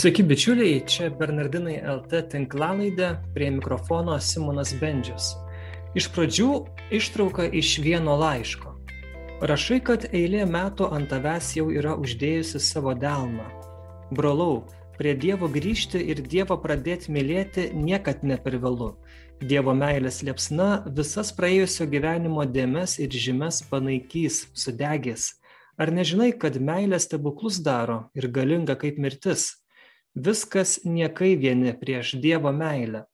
Sveiki bičiuliai, čia Bernardinai LT tinklalaidė, prie mikrofono Simonas Bendžius. Iš pradžių ištrauka iš vieno laiško. Rašai, kad eilė metų ant tavęs jau yra uždėjusi savo delną. Brolau, prie Dievo grįžti ir Dievo pradėti mylėti niekad ne per vėlu. Dievo meilės liepsna visas praėjusio gyvenimo dėmes ir žymes panaikys, sudegės. Ar nežinai, kad meilė stebuklus daro ir galinga kaip mirtis? Viskas niekai vieni prieš Dievo meilę.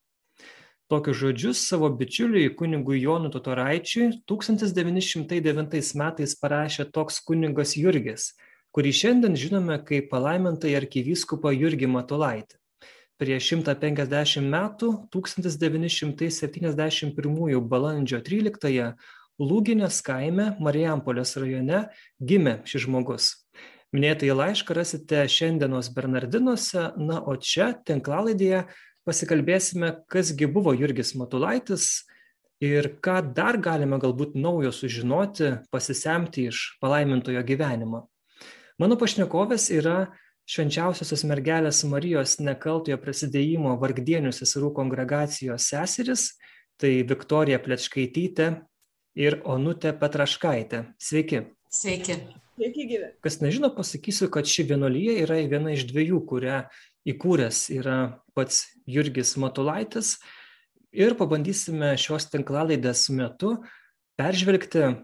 Tokius žodžius savo bičiuliui kunigui Jonui Totoraičiui 1909 metais parašė toks kunigas Jurgis, kurį šiandien žinome kaip palaimintai arkivyskupą Jurgį Matulaitį. Prieš 150 metų, 1971 balandžio 13 Lūginės kaime Marijampolės rajone gimė šis žmogus. Minėtąjį laišką rasite šiandienos Bernardinuose, na, o čia tinklalaidėje pasikalbėsime, kasgi buvo Jurgis Matulaitis ir ką dar galime galbūt naujo sužinoti, pasisemti iš palaimintojo gyvenimo. Mano pašnekovės yra švenčiausiosios mergelės Marijos nekaltojo prasidėjimo vargdienių seserų kongregacijos seseris, tai Viktorija Plečkaitytė ir Onutė Petraškaitė. Sveiki. Sveiki. Sveiki gyvi. Kas nežino, pasakysiu, kad ši vienuolyje yra viena iš dviejų, kurią įkūręs yra pats Jurgis Matulaitis. Ir pabandysime šios tinklalaidės metu peržvelgti e,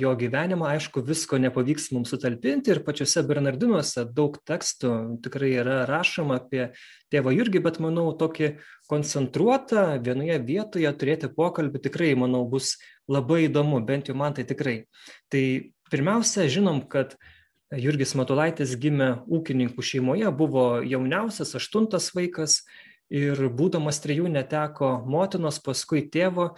jo gyvenimą. Aišku, visko nepavyks mums sutalpinti ir pačiuose Bernardinuose daug tekstų tikrai yra rašoma apie tėvą Jurgį, bet manau, tokį koncentruotą vienoje vietoje turėti pokalbį tikrai, manau, bus labai įdomu, bent jau man tai tikrai. Tai Pirmiausia, žinom, kad Jurgis Matulaitis gimė ūkininkų šeimoje, buvo jauniausias, aštuntas vaikas ir būdamas trejų neteko motinos, paskui tėvo.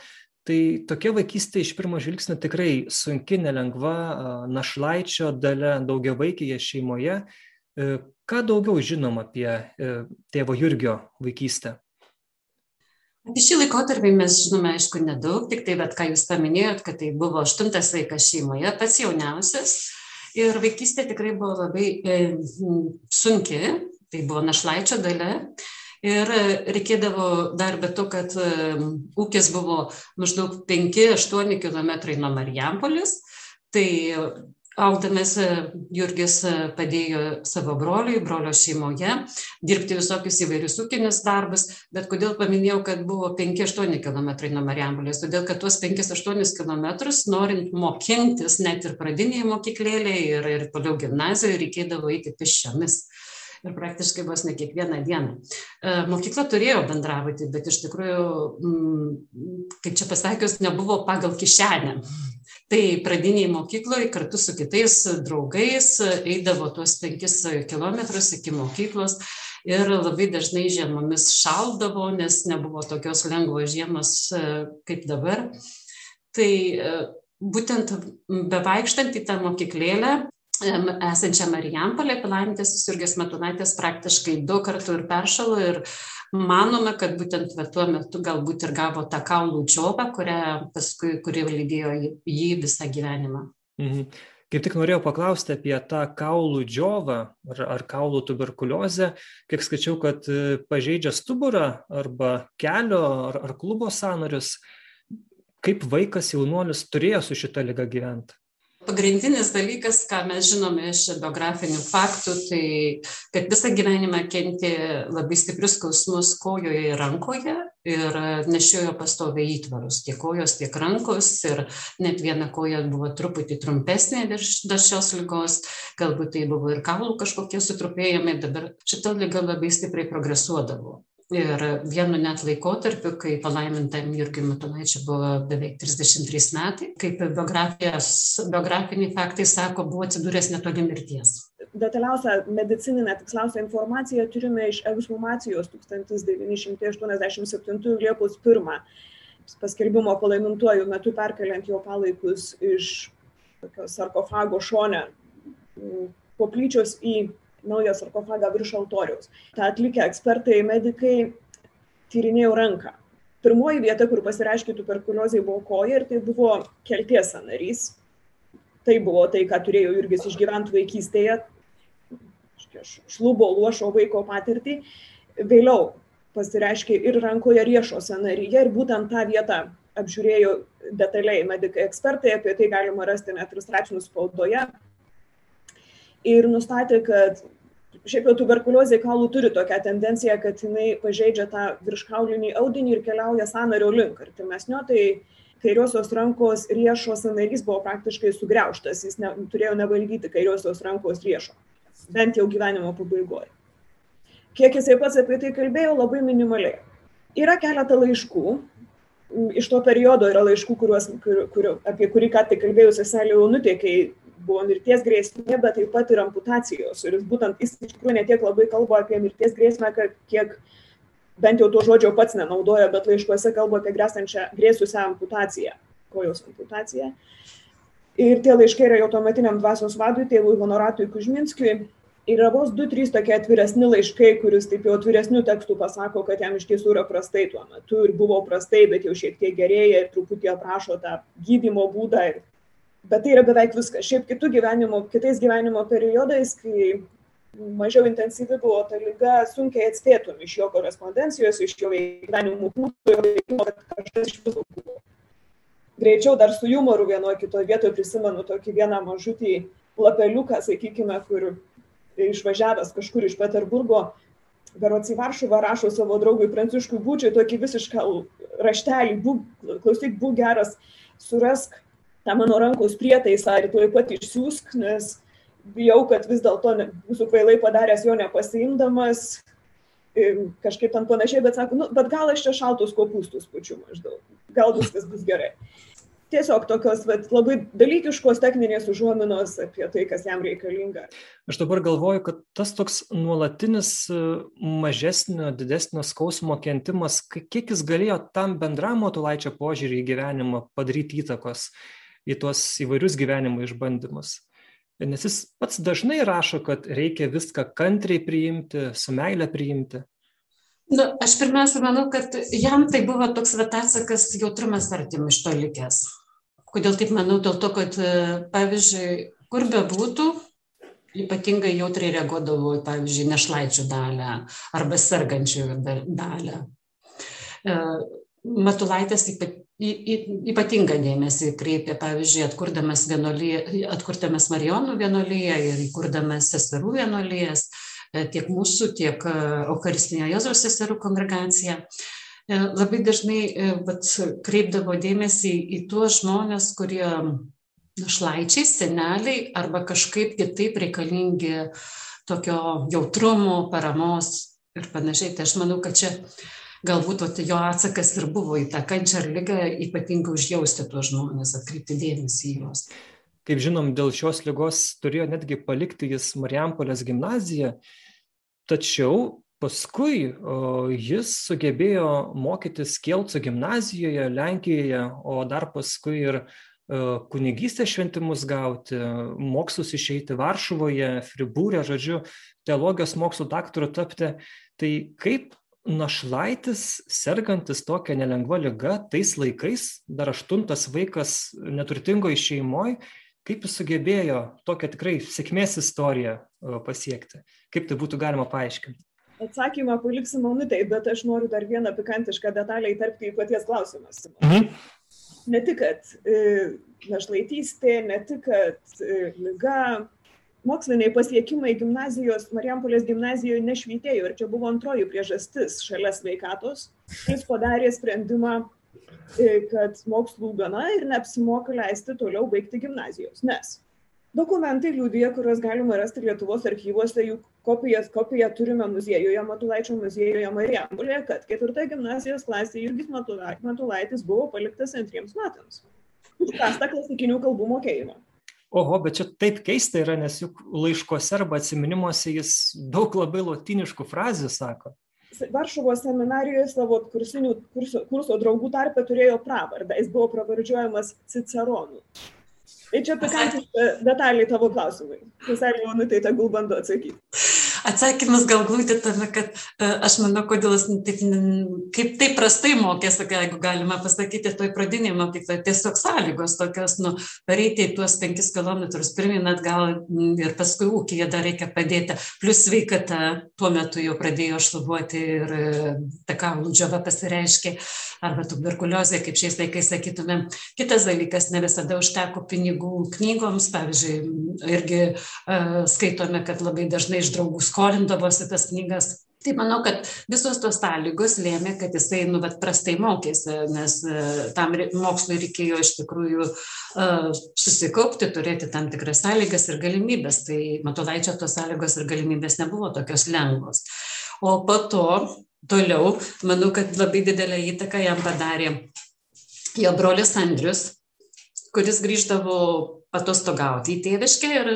Tai tokia vaikystė iš pirmo žvilgsnio tikrai sunki, nelengva, našlaičio dalė daugia vaikėje šeimoje. E, ką daugiau žinom apie e, tėvo Jurgio vaikystę? Apie šį laikotarpį mes žinome, aišku, nedaug, tik tai, bet ką jūs paminėjot, kad tai buvo aštuntas vaikas šeimoje, pats jauniausias. Ir vaikystė tikrai buvo labai e, sunki, tai buvo našlaičio dalė. Ir reikėdavo dar be to, kad e, ūkis buvo maždaug 5-8 km nuo Marijampolis, tai augdamas e, Jurgis e, padėjo savo broliui, brolio šeimoje, dirbti visokius įvairius ūkinius darbus, bet kodėl paminėjau, kad buvo 5-8 km nuo Marijampolės, todėl kad tuos 5-8 km, norint mokintis net ir pradinėje mokyklėlėje ir, ir toliau gimnazijoje, reikėdavo eiti pešiomis ir praktiškai vos ne kiekvieną dieną. E, mokykla turėjo bendravoti, bet iš tikrųjų, kaip čia pasakius, nebuvo pagal kišenę tai pradinėj mokykloj kartu su kitais draugais eidavo tuos penkis kilometrus iki mokyklos ir labai dažnai žiemomis šaldavo, nes nebuvo tokios lengvos žiemos e, kaip dabar. Tai e, būtent bevaikštant į tą mokyklėlę, esančią Marijampolę, Pilaitės Jurgis Matulaitės praktiškai du kartų ir peršalo ir manome kad būtent va tuo metu galbūt ir gavo tą kaulų džiovą kurią paskui kuri lydėjo jį visą gyvenimą mhm. Kaip tik norėjau paklausti apie tą kaulų džiovą ar, ar kaulų tuberkuliozę. Kiek skaičiau, kad e, pažeidžia stuburą arba kelio ar, ar klubo sanarius. Kaip vaikas jaunuolis turėjo su šita lyga gyventi? Pagrindinis dalykas ką mes žinome iš biografinių faktų tai kad visą gyvenimą kentė labai stiprius skausmus kojoje ir rankoje ir nešiojo pastoviai įtvarus tiek kojos tiek rankos ir net viena koja buvo truputį trumpesnė dėl šios ligos galbūt tai buvo ir kaulų kažkokie sutrupėjimai dabar šita liga labai stipriai progresuodavo ir vienu net laikotarpiu kai palaimintam jurgiui matulaičiui buvo beveik trisdešim trys metai kaip biografijos biografiniai faktai sako buvo atsidūręs netoli mirties. Detaliausią medicininę tiksliausią informaciją turime iš ekshumacijos tūkstantis devyni šimtai aštuoniasdešim septintųjų liepos pirmą paskelbimo palaimintuoju metu perkeliant jo palaikus iš sarkofago šone koplyčios į naują sarkofagą virš altoriaus. Ta atlikę ekspertai, medikai tyrinėjo ranką. Pirmoji vieta, kur pasireiškė tuberkuliozė, buvo koja ir tai buvo kelties sanarys. Tai buvo tai, ką turėjo Jurgis išgyventi vaikystėje. šlubo luošo vaiko patirtį, vėliau pasireiškia ir rankoje riešo sanaryje ir būtent tą vietą apžiūrėjo detaliai medikai ekspertai, apie tai galima rasti net ir straipsnių spaudoje. Ir nustatė, kad šiaip jau tuberkuliozė kaulų turi tokią tendenciją, kad jinai pažeidžia tą virškaulinį audinį ir keliauja sanario link. Artimesnio tai kairiosios rankos riešo sanarys buvo praktiškai sugriauštas, jis ne, turėjo nevaldyti kairiosios rankos riešo, bent jau gyvenimo pabaigoje. Kiek jisai pats apie tai kalbėjo, labai minimaliai. Yra keletą laiškų, iš to periodo yra laiškų, kuriuos, kur, kur, apie kurį ką tik kalbėjau seselė Jaunutė, kai buvo mirties grėsmė, bet taip pat ir amputacijos. Ir būtent, jis iš tikrųjų netiek labai kalba apie mirties grėsmę, kiek bent jau to žodžio pats nenaudoja, bet laiškuose kalba apie grėsančią grėsusią amputaciją, kojos amputaciją. Ir tie laiškai yra jau tuometiniam dvasios vadui, tėvui Honoratui Kužminskui, yra vos du trys tokie atviresni laiškai kuris taip jau atviresniu tekstu pasako kad jam iš tiesų yra prastai tuo metu ir buvo prastai bet jau šiek tiek gerėja ir truputį aprašo tą gydymo būdą ir bet tai yra beveik viskas. Šiaip kitų gyvenimo kitais gyvenimo periodais kai mažiau intensyvi buvo ta liga sunkiai atspėtum iš jo korespondencijos iš jo gyvenimo būdo jo veikimo kad kažkas iš viso buvo. Greičiau dar su jumoru vienoj kitoj vietoj prisimenu tokį vieną mažutį lapeliuką sakykime kur išvažiavęs kažkur iš Peterburgo, berots į Varšuvą rašo savo draugui Pranciškui Būčiui tokį visišką raštelį, būk, klausyk, būk geras, surask tą mano rankos prietaisą ir tuoj pat išsiųsk, nes bijau, kad vis dėlto būsiu kvailai padaręs jo nepasiimdamas, kažkaip ten panašiai, bet sako, nu, bet gal aš čia šaltus kopūstus pučiu maždaug, gal viskas bus gerai. Tiesiog tokios vat, labai dalykiškos techninės užuominos apie tai, kas jam reikalinga. Aš dabar galvoju, kad tas toks nuolatinis e, mažesnio, didesnio skausmo kentimas, kiek jis galėjo tam bendram Matulaičio požiūrį į gyvenimą padaryti įtakos į tuos įvairius gyvenimo išbandymus. Nes jis pats dažnai rašo, kad reikia viską kantriai priimti, su meilė priimti. Nu, aš pirmiausia manau, kad jam tai buvo toks atsakas jautrumas artim iš to likęs. Kodėl taip manau? Dėl to, kad, e, pavyzdžiui, kur be būtų, ypatingai jautriai reaguodavo į, pavyzdžiui, nešlaičių dalę arba sergančių dalę. E, Matulaitis ypatingą dėmesį kreipė, pavyzdžiui, atkurdamas, vienuolyje, atkurdamas Marijonų vienolyje ir įkurdamas seserų vienolyjas. E, tiek mūsų, tiek e, Eucharistinio Jėzaus seserų kongregacija. E, labai dažnai bet, kreipdavo dėmesį į tuos žmonės, kurie šlaičiai, seneliai arba kažkaip kitaip reikalingi tokio jautrumo, paramos ir panašiai. Tai aš manau, kad čia galbūt vat, jo atsakas ir buvo į tą kančią ar lygą, ypatingai užjausti tuos žmonės, atkreipti dėmesį į juos kaip žinom, dėl šios lygos turėjo netgi palikti jis Marijampolės gimnaziją, tačiau paskui o, jis sugebėjo mokytis Kielco gimnazijoje, Lenkijoje, o dar paskui ir kunigystės šventimus gauti, mokslus išeiti Varšuvoje, Fribūrė, žodžiu, teologijos mokslo daktaru tapti. Tai kaip našlaitis, sergantis tokia nelengva lyga, tais laikais, dar aštuntas vaikas neturtingoje šeimoje, Kaip jis sugebėjo tokią tikrai sėkmės istoriją pasiekti? Kaip tai būtų galima paaiškinti? Atsakymą paliksiu minutėj, bet aš noriu dar vieną pikantišką detalę įtarpti į paties klausimą. Mhm. Ne tik, kad e, našlaitystė, ne tik, kad e, lyga, moksliniai pasiekimai gimnazijos, Marijampolės gimnazijoje nešvytėjo ir čia buvo antroji priežastis šalia sveikatos. Jis padarė sprendimą kad mokslų gana ir neapsimoka leisti toliau baigti gimnazijos. Nes dokumentai liūdija, kuriuos galima rasti Lietuvos archyvuose, jų kopijas, kopiją turime muziejuje, Matulaičio muziejuje Marijampolėje, kad ketvirta gimnazijos klasė Jurgis Matulaitis buvo paliktas antriems metams. Užkasta klasikinių kalbų mokėjimą. Oho, bet čia taip keista yra, nes juk laiškose arba atsiminimuose jis daug labai lotiniškų frazių sako. Varšuvos seminarijoje savo kursinių, kurso, kurso draugų tarpe turėjo pravardę, jis buvo pravardžiuojamas Ciceronu. Tai čia pikantiška detalė tavo klausimai. Seselė Jonutė tegul bando atsakyti. Atsakymas gal glūti tame, kad e, aš manau, kodėl jis taip, kaip taip prastai mokėsi, jeigu galima pasakyti, toj pradinėje mokykloje tiesiog sąlygos tokios, nu, pareiti į tuos penkis kilometrus pirmin atgal ir paskui ūkija dar reikia padėti, plus sveikata tuo metu jau pradėjo šlubuoti ir e, ta kaulų džiava pasireiškė, arba tuberkuliozė, kaip šiais laikais sakytumėm. Kitas dalykas, ne visada užteko pinigų knygoms, pavyzdžiui, irgi uh, skaitome, kad labai dažnai iš draugų skolindavosi tas knygas. Tai manau, kad visos tos sąlygos lėmė, kad jisai, nu, bet prastai mokėsi, nes uh, tam mokslui reikėjo iš tikrųjų uh, susikaupti, turėti tam tikras sąlygas ir galimybės. Tai Matulaičio tos sąlygos ir galimybės nebuvo tokios lengvos. O po to, toliau, manau, kad labai didelę įtaką jam padarė jo brolis Andrius, kuris grįždavo patostogauti į tėviškę ir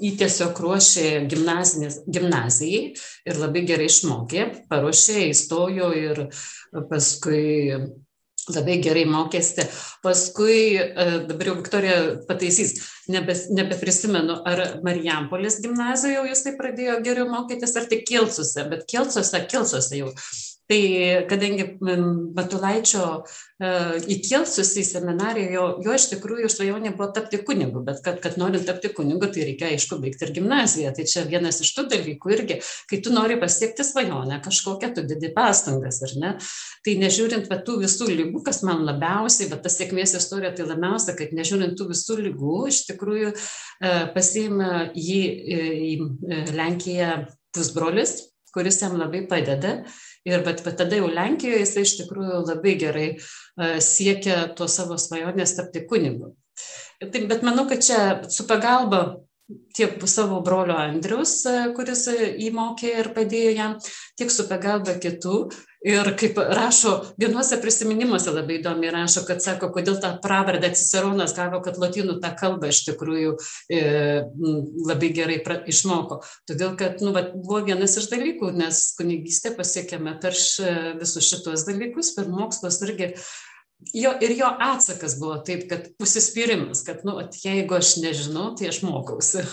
jį tiesiog ruošė gimnazijai ir labai gerai išmokė, paruošė, įstojo ir paskui labai gerai mokėsi. Paskui, e, dabar jau Viktorija pataisys, nebe, nebeprisimenu, ar Marijampolės gimnazijoje jisai pradėjo geriau mokytis, ar tik Kilsuose, bet Kilsuose, Kilsuose jau tai kadangi matulaičio e, įkelsus į seminariją jo jo iš tikrųjų svajonė buvo tapti kunigu bet kad kad norint tapti kunigu tai reikia aišku baigti ir gimnaziją. Tai čia vienas iš tų dalykų irgi kai tu nori pasiekti svajonę kažkokią tu dedi pastangas ar ne? Tai nežiūrint va tų visų ligų kas man labiausiai va ta sėkmės istorija tai labiausia kad nežiūrint tų visų ligų iš tikrųjų e, pasiima jį e, į lenkiją pusbrolis kuris jam labai padeda ir bet, bet tada jau Lenkijoje jis iš tikrųjų labai gerai uh, siekia to savo svajonės tapti kunigu. Taip, bet manau, kad čia su pagalba tiek savo brolio Andrius, kuris įmokė ir padėjo jam, tiek su pagalba kitų, ir kaip rašo vienuose prisiminimuose labai įdomiai rašo kad sako kodėl tą pravardę ciceronas gavo kad lotynų tą kalbą iš tikrųjų e, labai gerai pra, išmoko. Todėl kad nu vat buvo vienas iš dalykų nes kunigystė pasiekiama per š, visus šitos dalykus per mokslus irgi jo ir jo atsakas buvo taip kad užsispyrimas kad nu vat jeigu aš nežinau tai aš mokausi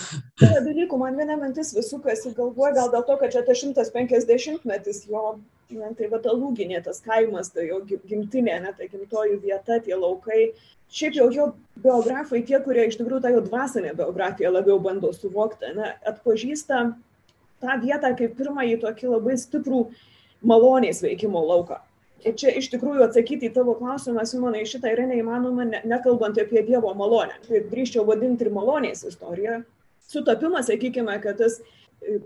yra dalykų man viena mintis vis sukasi galvoj gal dėl to kad čia tas šimtas penkiasdešimtmetis jo na, tai va ta lūginė, tas kaimas, tai jo gimtinė, ne, ta gimtoji vieta, tie laukai. Šiaip jau jo biografai, tie, kurie iš tikrųjų tą jo dvasinę biografiją labiau bando suvokti, ne, atpažįsta tą vietą kaip pirmąjį tokį labai stiprų malonės veikimo lauką. Čia iš tikrųjų atsakyti į tavo klausimą, Simonai, šitą yra neįmanoma, ne, nekalbant apie Dievo malonę. Tai drįščiau vadinti ir malonės istoriją. Sutapimas, sakykime, kad tas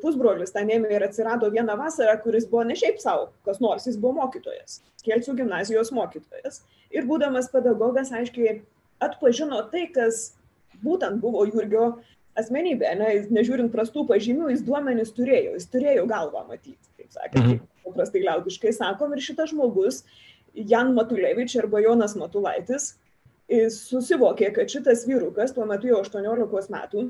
pusbrolis tą ėmė ir atsirado vieną vasarą, kuris buvo ne šiaip savo, kas nors, jis buvo mokytojas, Kelcių gimnazijos mokytojas. Ir būdamas pedagogas, aiškiai atpažino tai, kas būtent buvo Jurgio asmenybė, ne, nežiūrint prastų pažymių, jis duomenis turėjo, jis turėjo galvą matyti, kaip sakė, mhm. paprastai liaudiškai sakom, ir šitas žmogus, Jan Matulevič arba Jonas Matulaitis, susivokė, kad šitas vyrukas, tuo metu jau 18 metų,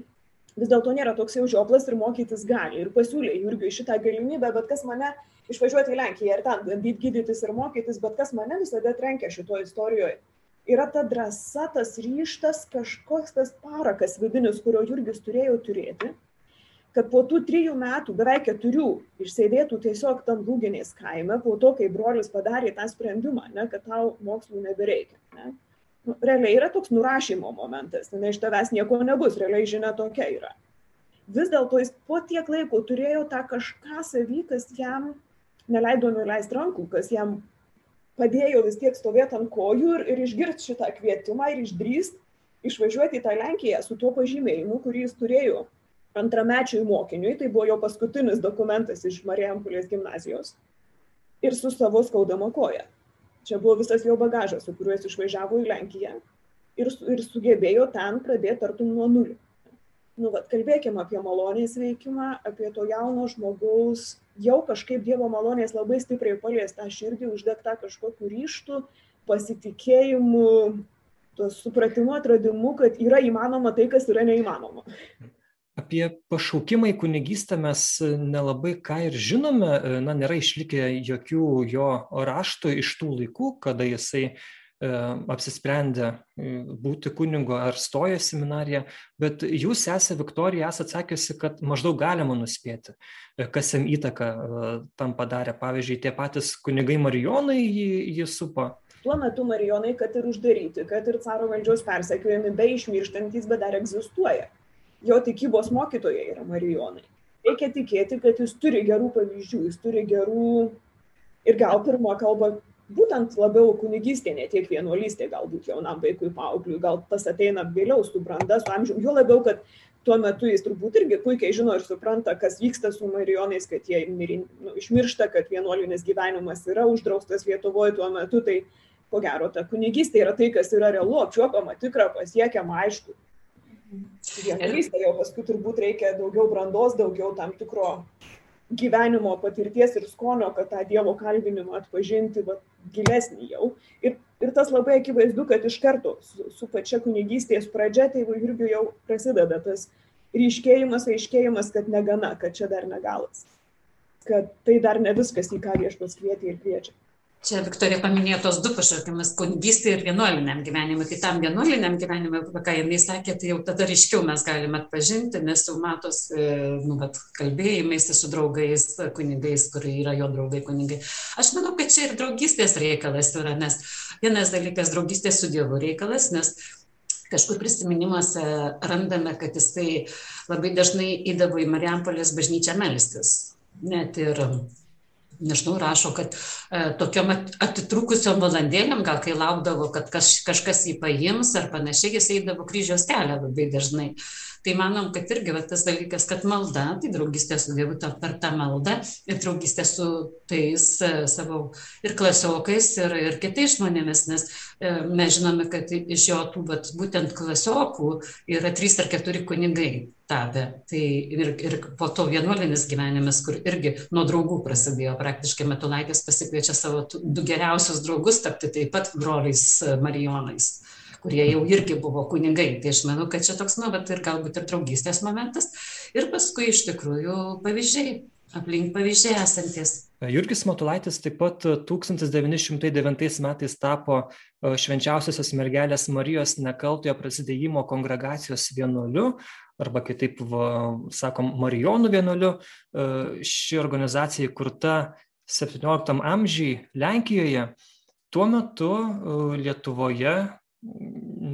vis dėlto nėra toks jau žioplas ir mokytis gali. Ir pasiūlė Jurgiui šitą galimybę, bet kas mane išvažiuoti į Lenkiją ir ten bandyti gydytis ir mokytis, bet kas mane visada trenkia šitoje istorijoje. Yra ta drąsa, tas ryštas, kažkoks tas parakas vidinis, kurio Jurgis turėjo turėti, kad po tų trijų metų, beveik keturių, išsėdėtų tiesiog tam lūginės kaime, po to, kai brolis padarė tą sprendimą, ne, kad tau mokslų nebereikia. Ne nu, realiai yra toks nurašymo momentas, ne iš tavęs nieko nebus, realiai žinia tokia yra. Vis dėlto jis po tiek laiko turėjo tą kažką savy, kas jam neleido nuleisti rankų, kas jam padėjo vis tiek stovėti ant kojų ir, ir išgirsti šitą kvietimą ir išdrįsti išvažiuoti į tą Lenkiją su tuo pažymėjimu, kurį jis turėjo antramečiui mokiniui, tai buvo jo paskutinis dokumentas iš Marijampolės gimnazijos, ir su savo skaudama koja. Čia buvo visas jo bagažas, su kuriuo jis išvažiavo į Lenkiją ir, ir sugebėjo ten pradėti tartum nuo nulio. Nu, vat, kalbėkime apie malonės veikimą, apie to jauno žmogaus, jau kažkaip Dievo malonės labai stipriai paliestą širdį, uždegtą kažkokiu ryštu, pasitikėjimu, supratimu, atradimu, kad yra įmanoma tai, kas yra neįmanoma. Apie pašaukimą į kunigystę mes nelabai ką ir žinome. Na nėra išlikę jokių jo raštų iš tų laikų kada jisai apsisprendę būti kunigu ar stoja seminariją, bet jūs, esate Viktorija, esate sakiusi, kad maždaug galima nuspėti, kas jam įtaką tam padarė. Pavyzdžiui, tie patys kunigai Marijonai jį, jį supo. Tuo metu Marijonai, kad ir uždaryti, kad ir caro valdžios persekiojami, be išmirštantis, bet dar egzistuoja. Jo tikybos mokytojai yra Marijonai reikia tikėti, kad jis turi gerų pavyzdžių, jis turi gerų ir gal pirmą kalbą būtent labiau kunigystė, ne tiek vienuolystė, galbūt jaunam vaikui, paaugliui, gal tas ateina vėliau su branda, su amžiumi, jo labiau, kad tuo metu jis turbūt irgi puikiai žino ir supranta, kas vyksta su marijonais, kad jie mirin, nu, išmiršta, kad vienuolinis gyvenimas yra uždraustas Lietuvoje tuo metu, tai ko gero ta kunigystė yra tai, kas yra realu, apčiuopama, tikra, pasiekiama, aišku. Vienuolystė jau paskui turbūt reikia daugiau brandos, daugiau tam tikro gyvenimo patirties ir skonio, kad tą Dievo kalbinimą atpažinti va, gilesnį jau. Ir, ir tas labai akivaizdu, kad iš karto su, su pačia kunigystės pradžia, tai irgi jau prasideda tas ryškėjimas, aiškėjimas, kad negana, kad čia dar negalas. Kad tai dar ne viskas, į ką viešpas kvietė ir kviečia. Čia Viktorija paminėjo tos du pašaukimus - kunigystė ir vienuoliniam gyvenimui. Tai tam vienuoliniam gyvenimui, ką jinai sakė, tai jau tada ryškiau mes galime atpažinti, nes jau matos, e, nu, bet kalbėjimais su draugais, kunigais, kurie yra jo draugai kunigai. Aš manau, kad čia ir draugystės reikalas yra, nes vienas dalykas - draugystės su Dievu reikalas, nes kažkur prisiminimuose randame, kad jisai labai dažnai įdavo į Marijampolės bažnyčią melstis. Net ir nežinau, rašo, kad e, tokiom atitrūkusiom valandėlėm, gal kai laukdavo, kad kaž, kažkas jį paims ar panašiai, jis eidavo kryžiaus kelią labai dažnai. Tai manom, kad irgi va, tas dalykas, kad malda, tai draugystė su Dievu per tą maldą ir draugystė su tais e, savo ir klasiokais, ir, ir kitais žmonėmis, nes e, mes žinome, kad iš jo tų vat, būtent klasiokų yra trys ar keturi kunigai tapę. Tai ir, ir po to vienuolinis gyvenimas, kur irgi nuo draugų prasidėjo, praktiškai Metulaitis pasikviečia savo du geriausius draugus tapti taip pat broliais e, Marijonais kurie jau irgi buvo kunigai. Tai aš manau, kad čia toks, nu, bet ir galbūt ir draugystės momentas. Ir paskui iš tikrųjų pavyzdžiai, aplink pavyzdžiai esantis. Jurgis Matulaitis taip pat 1909 metais tapo e, švenčiausiosios mergelės Marijos nekaltojo prasidėjimo kongregacijos vienuoliu, arba kitaip va, sakom, Marijonų vienuoliu. E, ši organizacija įkurta 17 amžiai Lenkijoje. Tuo metu e, Lietuvoje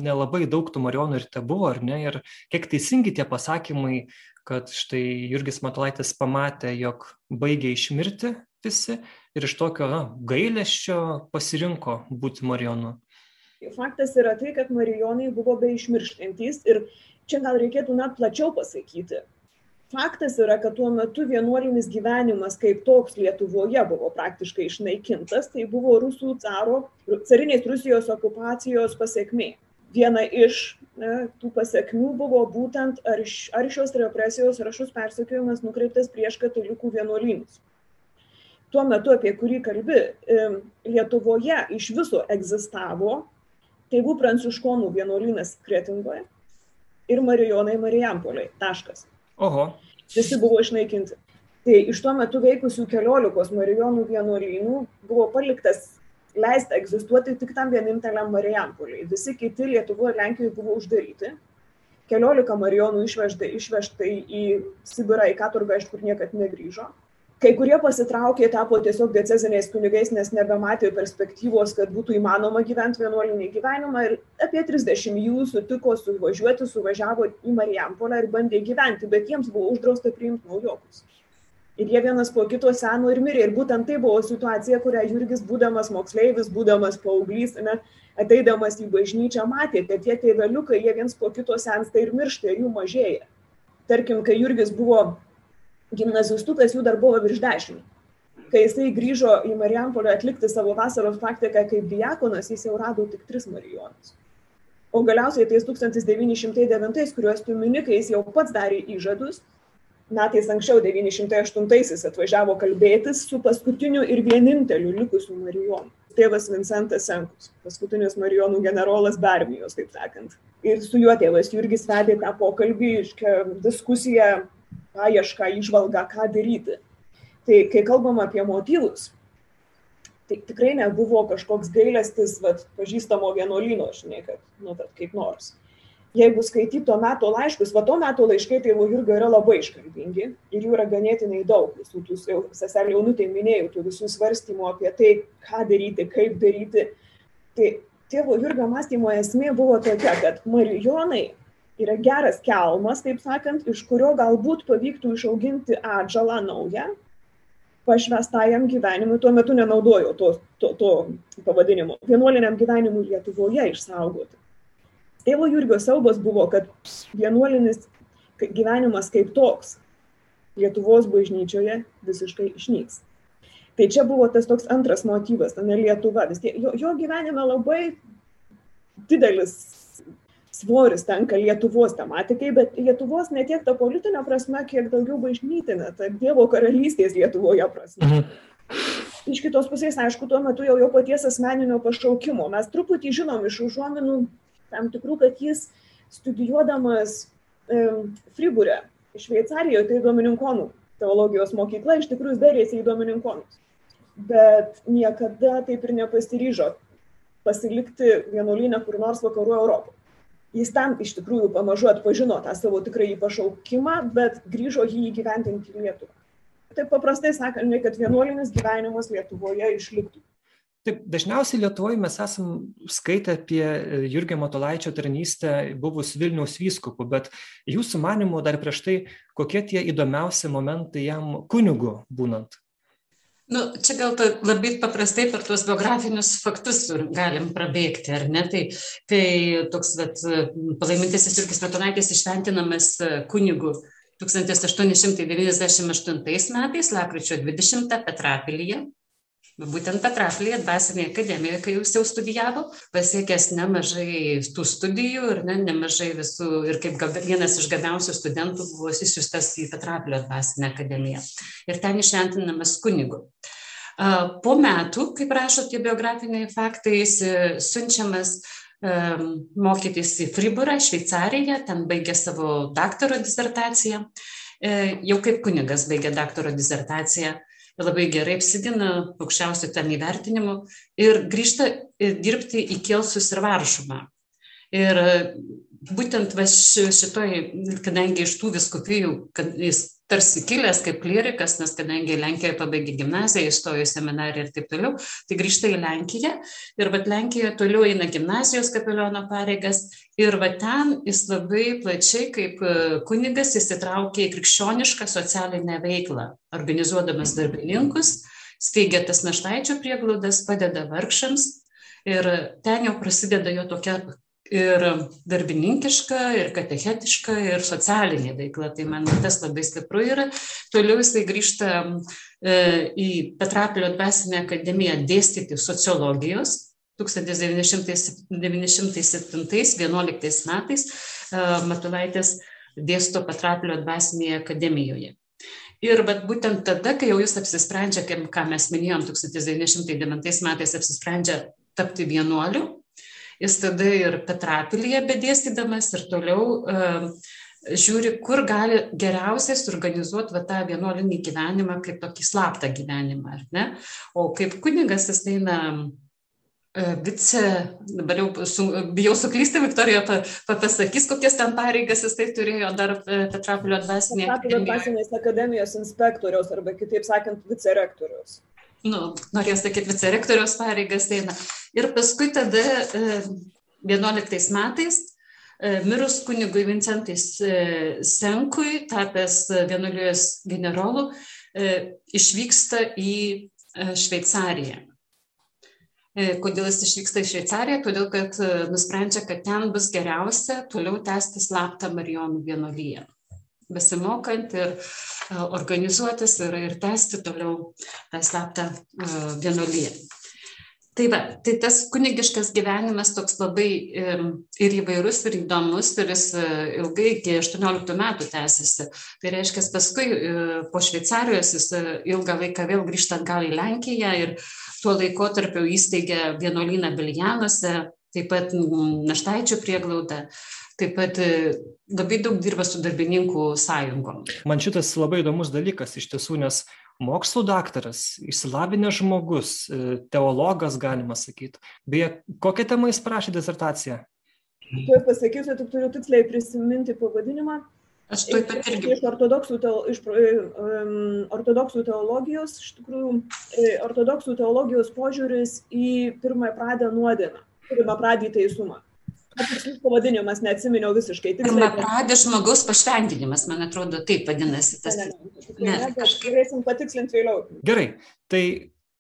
nelabai daug tų Marijonų ir te buvo, ar ne? Ir kiek teisingi tie pasakymai, kad štai Jurgis Matulaitis pamatė, jog baigė išmirti visi ir iš tokio na, gailėščio pasirinko būti Marijonu. Faktas yra tai, kad Marijonai buvo be išmirštantys ir čia gal reikėtų net plačiau pasakyti faktas yra kad tuo metu vienuolinis gyvenimas kaip toks lietuvoje buvo praktiškai išnaikintas tai buvo rusų caro carinės rusijos okupacijos pasekmė viena iš ne, tų pasekmių buvo būtent arš, aršios represijos, rašus persekiojimas nukreiptas prieš katalikų vienuolynus. Tuo metu, apie kurį kalbi, Lietuvoje iš viso egzistavo tėvų pranciškonų vienuolynas Kretingoje ir Marijonai Marijampoliai. Taškas. Oho. Visi buvo išnaikinti. Tai iš tuo metu veikusių keliolikos marijonų vienuolynų buvo paliktas leista egzistuoti tik tam vieninteliam Marijampoliai. Visi kiti Lietuvoje ir Lenkijoje buvo uždaryti. Keliolika marijonų išvežta, išvežta į Sibirą, į Katurgą, iš kur niekad negrįžo kai kurie pasitraukė tapo tiesiog dieceziniais kunigais nes nebematė perspektyvos kad būtų įmanoma gyvent vienuolinį gyvenimą. Ir apie trisdešim jų sutiko suvažiuoti suvažiavo į marijampolę ir bandė gyventi bet jiems buvo uždrausta priimt naujokus. Ir jie vienas po kito seno ir mirė. Ir būtent tai buvo situacija kurią jurgis būdamas moksleivis būdamas paauglys ane ateidamas į bažnyčią matė. Kad tie tėveliukai jie viens po kito sensta ir miršta ir jų mažėja. Tarkim kai jurgis buvo gimnazistukas jų dar buvo virš dešimt. Kai jisai grįžo į Marijampolę atlikti savo vasaros praktiką kaip diakonas, jis jau rado tik tris marijonus. O galiausiai tais 1909, kuriuos tu mini, kai jis jau pats darė įžadus, metais anksčiau 908 atvažiavo kalbėtis su paskutiniu ir vieninteliu likusiu marijonu. Tėvas Vincentas Senkus, paskutinis marijonų generolas be armijos, taip sakant. Ir su juo tėvas Jurgis vedė tą pokalbį, iškia diskusiją paiešką, išvalgą, ką daryti. Tai kai kalbam apie motyvus, tai tikrai nebuvo kažkoks gailestis, vat, pažįstamo vienuolino, žinai, kad, nu, bet kaip nors. Jeigu skaityt to meto laiškus, va to meto laiškai tėvo Jurgio yra labai iškalbingi ir jų yra ganėtinai daug, visų tų, seselė jaunutė minėjau, tų visų svarstymų apie tai, ką daryti, kaip daryti. Tai tėvo Jurgio mąstymo esmė buvo tokia, kad Marijonai yra geras kelmas, taip sakant, iš kurio galbūt pavyktų išauginti atžalą naują, pašvestajam gyvenimui, tuo metu nenaudojau to, to, to pavadinimo, vienuoliniam gyvenimui Lietuvoje išsaugoti. Tėvo Jurgio siaubas buvo, kad vienuolinis gyvenimas kaip toks Lietuvos bažnyčioje visiškai išnyks. Tai čia buvo tas toks antras motyvas, ne Lietuva. Vis tiek, jo, jo gyvenime labai didelis svoris tenka Lietuvos tematikai, bet Lietuvos ne tiek ta politinė prasme, kiek daugiau bažnytinė, ta Dievo karalystės Lietuvoje prasme. Mhm. Iš kitos pusės, aišku, tuo metu jau jo paties asmeninio pašaukimo. Mes truputį žinom iš užuominų tam tikrų, kad jis studijuodamas e, Friburė, Šveicarijoje, tai Domininkonų teologijos mokykla, iš tikrųjų darėsi į Domininkonus. Bet niekada taip ir nepasiryžo pasilikti vienuolynę kur nors vakarų Europoje jis ten iš tikrųjų pamažu atpažino tą savo tikrąjį pašaukimą, bet grįžo jį įgyvendinti į Lietuvą. Taip paprastai sakant, kad vienuolinis gyvenimas Lietuvoje išliktų. Taip, dažniausiai Lietuvoje mes esam skaitę apie Jurgio Matolaičio tarnystę buvus Vilniaus vyskupu, bet jūsų manimo dar prieš tai, kokie tie įdomiausi momentai jam kunigu būnant? Nu, čia gal pa, labai paprastai per tuos biografinius faktus galim prabėgti, ar ne? Tai kai toks vat, palaimintasis Jurgis Metonaitis išventinamas kunigu 1898 metais, lapkričio 20 Petrapilyje, būtent Petrapilyje, dvasinėje akademijoje, kai jūs jau studijavo, pasiekęs nemažai tų studijų ir ne, nemažai visų, ir kaip vienas iš gabiausių studentų buvo įsiustas į Petrapilio dvasinę akademiją. Ir ten išventinamas kunigu. Po metų, kaip rašo tie biografiniai faktai, jis siunčiamas mokytis į Friburą, Šveicariją, ten baigė savo daktaro disertaciją, e, jau kaip kunigas baigė daktaro disertaciją labai gerai apsigina aukščiausių ten įvertinimų ir grįžta dirbti į Kielsus ir Varšuvą. Ir būtent va šitoj, kadangi iš tų viskupijų, kad jis tarsi kilęs kaip klerikas, nes kadangi Lenkijoje pabaigė gimnaziją, įstojo seminariją ir taip toliau, tai grįžta į Lenkiją. Ir va Lenkijoje toliau eina gimnazijos kapeliono pareigas. Ir va ten jis labai plačiai kaip e, kunigas įsitraukė į krikščionišką socialinę veiklą, organizuodamas darbininkus, steigia tas naštaičio prieglaudas, padeda vargšams. Ir ten jau prasideda jo tokia ir darbininkiška, ir katechetiška, ir socialinė veikla. Tai man tas labai stipru yra. Toliau jisai grįžta e, į Petrapilio dvasinę akademiją dėstyti sociologijos. 1907-1911 metais e, Matulaitės dėsto Petrapilio dvasinėje akademijoje. Ir bet būtent tada, kai jau jis apsisprendžia, kaip, ką mes minėjom, 1909 metais apsisprendžia tapti vienuoliu, jis tada ir Petrapilyje bedėstydamas ir toliau žiūri, kur gali geriausiai suorganizuoti tą vienuolinį gyvenimą kaip tokį slaptą gyvenimą, ar ne? O kaip kunigas jis eina uh, vice, dabar jau su, bijau suklysti, Viktorija pa, pa, pasakys, kokias ten pareigas jis tai turėjo dar e, Petrapilio dvasinėje akademijoje. Dvasinės akademijos inspektoriaus arba kitaip sakant vicerektorius nu, norės sakyti, vicerektoriaus pareigas eina. Ir paskui tada 11 e, metais e, mirus kunigui Vincentai e, Senkui, tapęs vienuolijos generolu, išvyksta į Šveicariją. Kodėl jis išvyksta į Šveicariją? Todėl, kad nusprendžia, kad ten bus geriausia toliau tęsti slaptą Marijonų vienuolyje besimokant ir e, organizuotis ir, ir tęsti toliau tą slaptą e, vienuolyje. Tai va, tai tas kunigiškas gyvenimas toks labai ir įvairus, ir įdomus, ir jis e, ilgai iki 18 metų tęsiasi. Tai reiškia, paskui po Šveicarijos jis ilgą laiką vėl grįžta atgal į Lenkiją ir tuo laikotarpiu įsteigė vienuolyną Biljanuose, taip pat Naštaičio prieglaudą taip pat e, labai daug dirba su darbininkų sąjungom. Man šitas labai įdomus dalykas iš tiesų, nes mokslų daktaras, išsilavinęs žmogus, e, teologas, galima sakyti. Beje, kokią temą jis parašė disertaciją? Tuoj pasakysiu, tik turiu tiksliai prisiminti pavadinimą. Aš tuoj pat irgi. Iš ortodoksų, teo, iš, um, ortodoksų teologijos, iš tikrųjų, ortodoksų teologijos požiūris į pirmąją pradę nuodėmę, pirmą pradį teisumą. Pavadinimas, neatsiminiau visiškai. Pirmą pradę žmogaus pašventinimas, man atrodo, taip vadinasi tas. Ne, ne, ne, ne, kažkaip galėsim patikslinti vėliau. Gerai, tai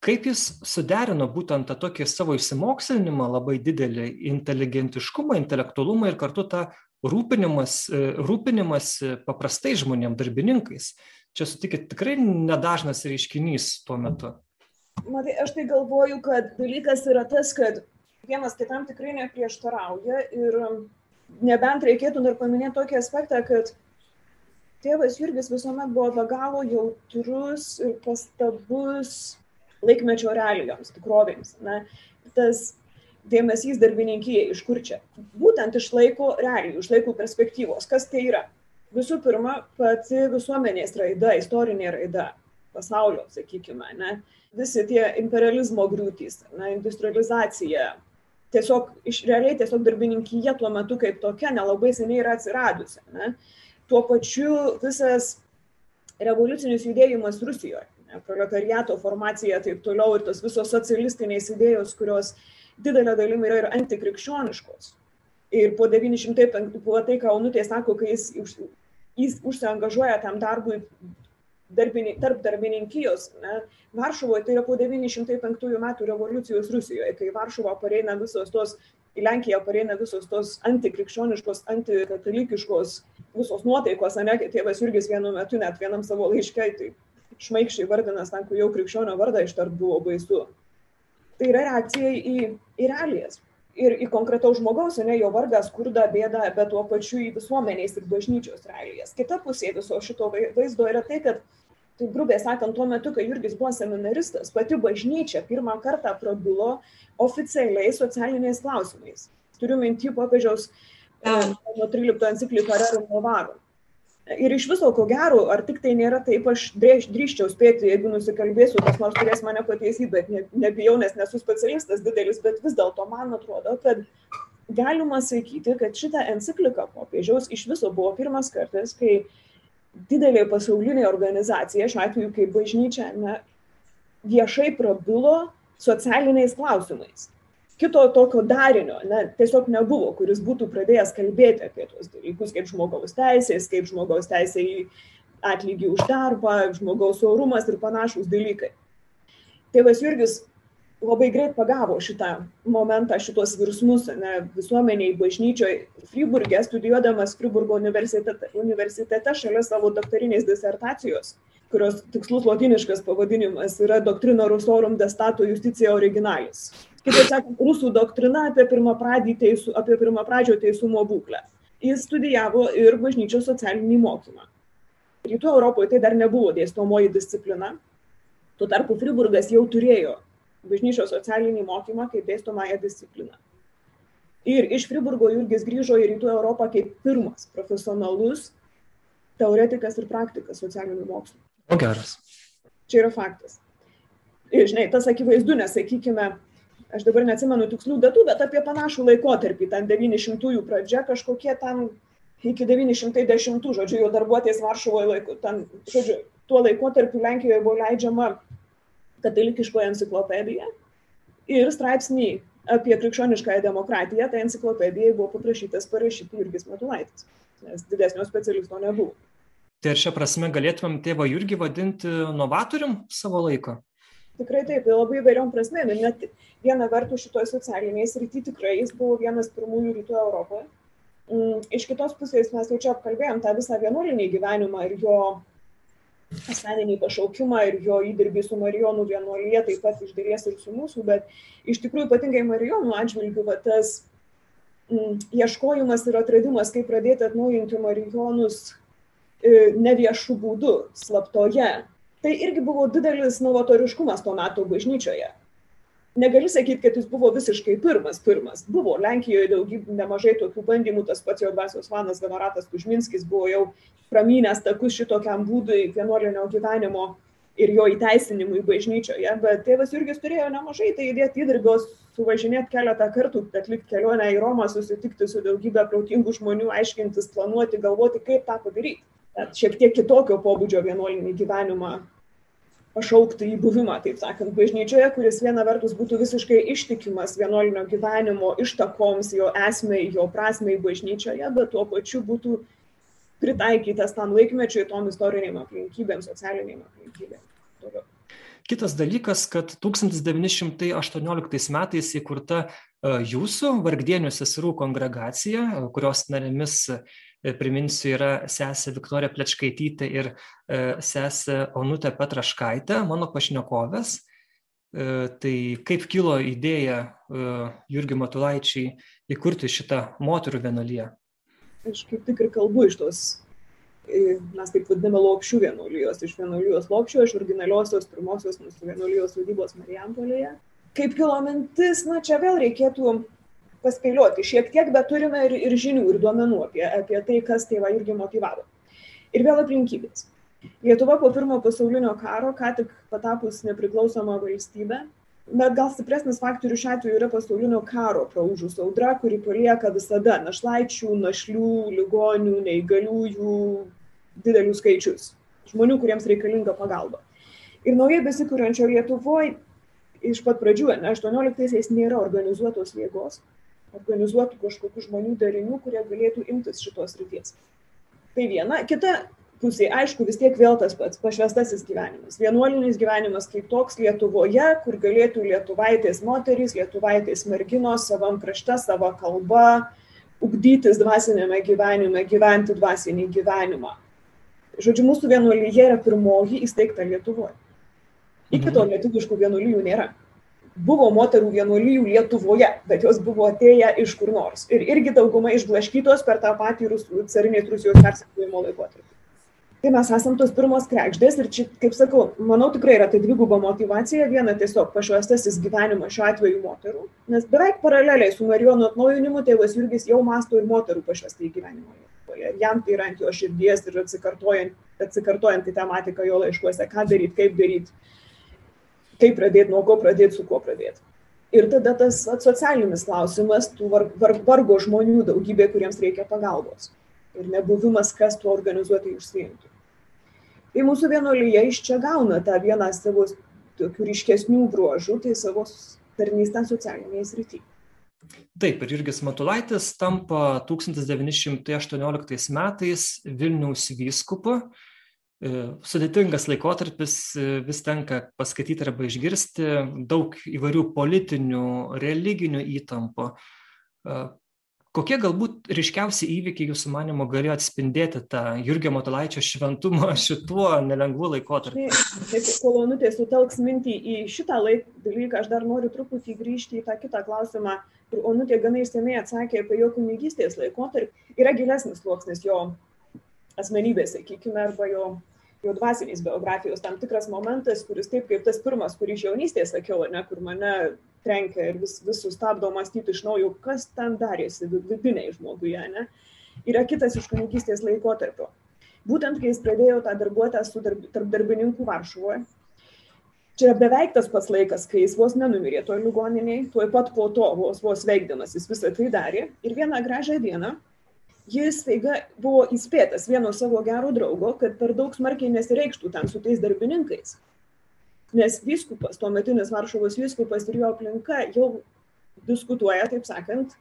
kaip jis suderino būtent tą tokį savo išsimokslinimą, labai didelį inteligentiškumą, intelektualumą ir kartu tą rūpinimas, rūpinimas paprastai žmonėm, darbininkais. Čia sutikit tikrai nedažnas reiškinys tuo metu. Matai, aš tai galvoju, kad dalykas yra tas, kad vienas kitam tikrai neprieštarauja ir nebent reikėtų dar paminėti tokį aspektą, kad tėvas Jurgis visuomet buvo be galo jautrus ir pastabus laikmečio realijoms, tikrovėms. Na, tas dėmesys darbininkijai, iš kur čia? Būtent iš laiko realijų, iš laiko perspektyvos. Kas tai yra? Visų pirma, pati visuomenės raida, istorinė raida, pasaulio, sakykime, ne? visi tie imperializmo griūtys, na, industrializacija, tiesiog iš realiai tiesiog darbininkija tuo metu kaip tokia nelabai seniai yra atsiradusi. Ne? Tuo pačiu visas revoliucinis judėjimas Rusijoje, ne? proletariato formacija taip toliau ir tos visos socialistinės idėjos, kurios didelė dalimi yra ir antikrikščioniškos. Ir po 905, po tai, ką Onutė sako, kai jis, jis užsiangažuoja tam darbui darbini, tarp darbininkijos, ne, Varšuvoje tai yra po 905 metų revoliucijos Rusijoje, kai Varšuvo pareina visos tos, į Lenkiją pareina visos tos antikrikščioniškos, antikatalikiškos visos nuotaikos, ne, tėvas Jurgis vienu metu net vienam savo laiškai, tai šmaikščiai vardinas, ten, kur jau krikščionio vardą ištart buvo baisu. Tai yra reakcija į, į realijas. Ir į konkretaus žmogaus, ne jo vargą, skurdą, bėdą, bet tuo pačiu į visuomenės ir bažnyčios realijas. Kita pusė viso šito vaizdo yra tai, kad tai grubiai sakant, tuo metu, kai Jurgis buvo seminaristas, pati bažnyčia pirmą kartą prabilo oficialiai socialiniais klausimais. Turiu minti popiežiaus nuo 13 enciklika Rerum Novarum. Ir iš viso, ko gero, ar tik tai nėra taip, aš drįščiau spėti, jeigu nusikalbėsiu, kas nors turės mane pataisyti, bet ne, nebijau, nes nesu specialistas didelis, bet vis dėlto man atrodo, kad galima sakyti, kad šitą encikliką popiežiaus iš viso buvo pirmas kartas, kai didelė pasaulinė organizacija, šiuo atveju kaip bažnyčia, ne, viešai prabilo socialiniais klausimais. Kito tokio darinio ne, tiesiog nebuvo, kuris būtų pradėjęs kalbėti apie tos dalykus kaip žmogaus teisės, kaip žmogaus teisė į atlygį už darbą, žmogaus orumas ir panašus dalykai. Tėvas Jurgis labai greit pagavo šitą momentą, šitos virsmus ne, visuomeniai, bažnyčioje. Friburgė, studijuodamas Friburgo universitete, universitete šalia savo doktorinės disertacijos, kurios tikslus lotiniškas pavadinimas yra Doctrina Rusorum Destato Justicija Originalis. Kitaip sakant, rusų doktrina apie pirmapradį teisų, pirmapradžio teisumo būklę. Jis studijavo ir bažnyčios socialinį mokymą. Rytų Europoje tai dar nebuvo dėstomoji disciplina. Tuo tarpu Friburgas jau turėjo bažnyčios socialinį mokymą kaip dėstomąją discipliną. Ir iš Friburgo Jurgis grįžo į Rytų Europą kaip pirmas profesionalus teoretikas ir praktikas socialinių mokslų. O geras. Čia yra faktas. Ir žinai, tas akivaizdu, nes, sakykime, aš dabar neatsimenu tikslių datų, bet apie panašų laikotarpį, ten 900-ųjų pradžia, kažkokie ten iki 910, žodžiu, jau darbuotis Varšuvoje laiku, ten, žodžiu, tuo laikotarpiu Lenkijoje buvo leidžiama katalikiškoje enciklopedijoje ir straipsnį apie krikščioniškąją demokratiją, tai enciklopedijai buvo paprašytas parašyti Jurgis Matulaitis, nes didesnio specialisto nebuvo. Tai ar šią prasme galėtumėm tėvą Jurgį vadinti novatorium savo laiko? Tikrai taip, tai labai įvairiom prasmėm. Net viena vertus šitoje socialinėje srityje tikrai jis buvo vienas pirmųjų rytų Europoje. Mm, iš kitos pusės mes jau čia apkalbėjom tą visą vienuolinį gyvenimą ir jo asmeninį pašaukimą ir jo įdirbį su Marijonų vienuolyje, taip pat iš dalies ir su mūsų, bet iš tikrųjų ypatingai Marijonų atžvilgių va, tas mm, ieškojimas ir atradimas, kaip pradėti atnaujinti Marijonus e, neviešų būdų, slaptoje, tai irgi buvo didelis novatoriškumas tuo metu bažnyčioje negali sakyt kad jis buvo visiškai pirmas pirmas. Buvo. Lenkijoj daugybė nemažai tokių bandymų. Tas pats jo dvasios vadas honoratas kužminskis buvo jau pramynęs takus šitokiam būdui vienuolinio gyvenimo ir jo įteisinimui bažnyčioje, bet tėvas Jurgis turėjo nemažai tai įdėti įdirbios, suvažinėti keletą kartų, atlikti kelionę į Romą, susitikti su daugybė protingų žmonių, aiškintis, planuoti, galvoti, kaip tą padaryti. Bet šiek tiek kitokio pobūdžio vienuolinį gyvenimą pašaukti į buvimą, taip sakant, bažnyčioje, kuris viena vertus būtų visiškai ištikimas vienuolinio gyvenimo ištakoms, jo esmei, jo prasmei bažnyčioje, bet tuo pačiu būtų pritaikytas tam laikmečiui, tom istoriniam aplinkybėm, socialiniam aplinkybėm. Toliau. Kitas dalykas, kad 1918 metais įkurta e, jūsų vargdienių seserų kongregacija, kurios narėmis priminsiu, yra sesė Viktorija Plečkaitytė ir e, sesė Onutė Petraškaitė, mano pašnekovės. E, tai kaip kilo idėja e, Jurgi Matulaičiai įkurti šitą moterų vienuolyje? Aš kaip tik ir kalbu iš tos, mes taip vadiname lopšių vienuolijos, iš vienuolijos lopšio, iš originaliosios pirmosios mūsų vienuolijos vadybos Marijampolėje. Kaip kilo mintis, na čia vėl reikėtų paspėlioti šiek tiek, bet turime ir, ir žinių, ir duomenų apie, apie tai, kas tėvą irgi motivavo. Ir vėl aplinkybės. Lietuva po pirmo pasaulinio karo, ką tik patapus nepriklausoma valstybė, bet gal stipresnis faktorius šiuo atveju yra pasaulinio karo praužus audra, kuri palieka visada našlaičių, našlių, ligonių, neįgaliųjų didelius skaičius. Žmonių, kuriems reikalinga pagalba. Ir naujai besikūrenčio Lietuvoje iš pat pradžių, ne, 18-aisiais nėra organizuotos jėgos, organizuotų kažkokių žmonių darinių, kurie galėtų imtis šitos ryties. Tai viena. Kita pusė, aišku, vis tiek vėl tas pats pašvestasis gyvenimas. Vienuolinis gyvenimas kaip toks Lietuvoje, kur galėtų lietuvaitės moterys, lietuvaitės merginos savam krašte, savo kalba, ugdytis dvasinėme gyvenime, gyventi dvasinį gyvenimą. Žodžiu, mūsų vienuolyje yra pirmoji įsteigta Lietuvoje. Iki to mhm. lietuviškų vienuolijų nėra buvo moterų vienuolijų Lietuvoje, bet jos buvo atėję iš kur nors. Ir irgi dauguma išblaškytos per tą patį carinės Rusijos persikėjimo laikotarpį. Tai mes esam tos pirmos krekždės ir čia, kaip sakau, manau tikrai yra tai dviguba motivacija. Viena tiesiog pašvestasis gyvenimas šiuo atveju moterų, nes beveik paraleliai su Marijono atnaujinimu tėvas Jurgis jau masto ir moterų pašvestai gyvenimą. Ir jam tai yra ant jo širdies ir atsikartojant, atsikartojant į tematiką jo laiškuose, ką daryti, kaip daryti kaip pradėti, nuo ko pradėti, su kuo pradėti. Ir tada tas socialinis klausimas, tų var, var, vargo žmonių daugybė, kuriems reikia pagalbos. Ir nebuvimas, kas tuo organizuotai užsiimtų. Tai mūsų vienuolyje iš čia gauna tą vieną savo tokių ryškesnių bruožų, tai savo tarnystę socialinėje srityje. Taip, ir Jurgis Matulaitis tampa 1918 metais Vilniaus vyskupu sudėtingas laikotarpis, e, vis tenka paskaityti arba išgirsti daug įvairių politinių, religinių įtampų. E, kokie galbūt ryškiausi įvykiai jūsų manimo galėjo atspindėti tą Jurgio Matulaičio šventumą šituo nelengvu laikotarpiu? Taip, kol Onutė sutelks mintį į šitą laik, dalyką, aš dar noriu truputį grįžti į tą kitą klausimą. Ir Onutė gana išsamei atsakė apie jo kunigystės laikotarpį. Yra gilesnis sluoksnis jo asmenybės, sakykime, arba jo jau dvasinės biografijos tam tikras momentas, kuris taip kaip tas pirmas, kurį iš jaunystės sakiau, ne, kur mane trenkia ir vis, vis sustabdo mąstyti iš naujo, kas ten darėsi vidiniai žmoguje, ne, yra kitas iš kunigystės laikotarpio. Būtent kai jis pradėjo tą darbuotę su darb, tarp darbininkų Varšuvoje, čia yra beveik tas pats laikas, kai jis vos nenumirė toj ligoniniai, tuoj pat po to vos vos veikdamas jis visą tai darė ir vieną gražią dieną jis staiga buvo įspėtas vieno savo gero draugo, kad per daug smarkiai nesireikštų ten su tais darbininkais. Nes vyskupas, tuometinis Varšuvos vyskupas ir jo aplinka jau diskutuoja, taip sakant,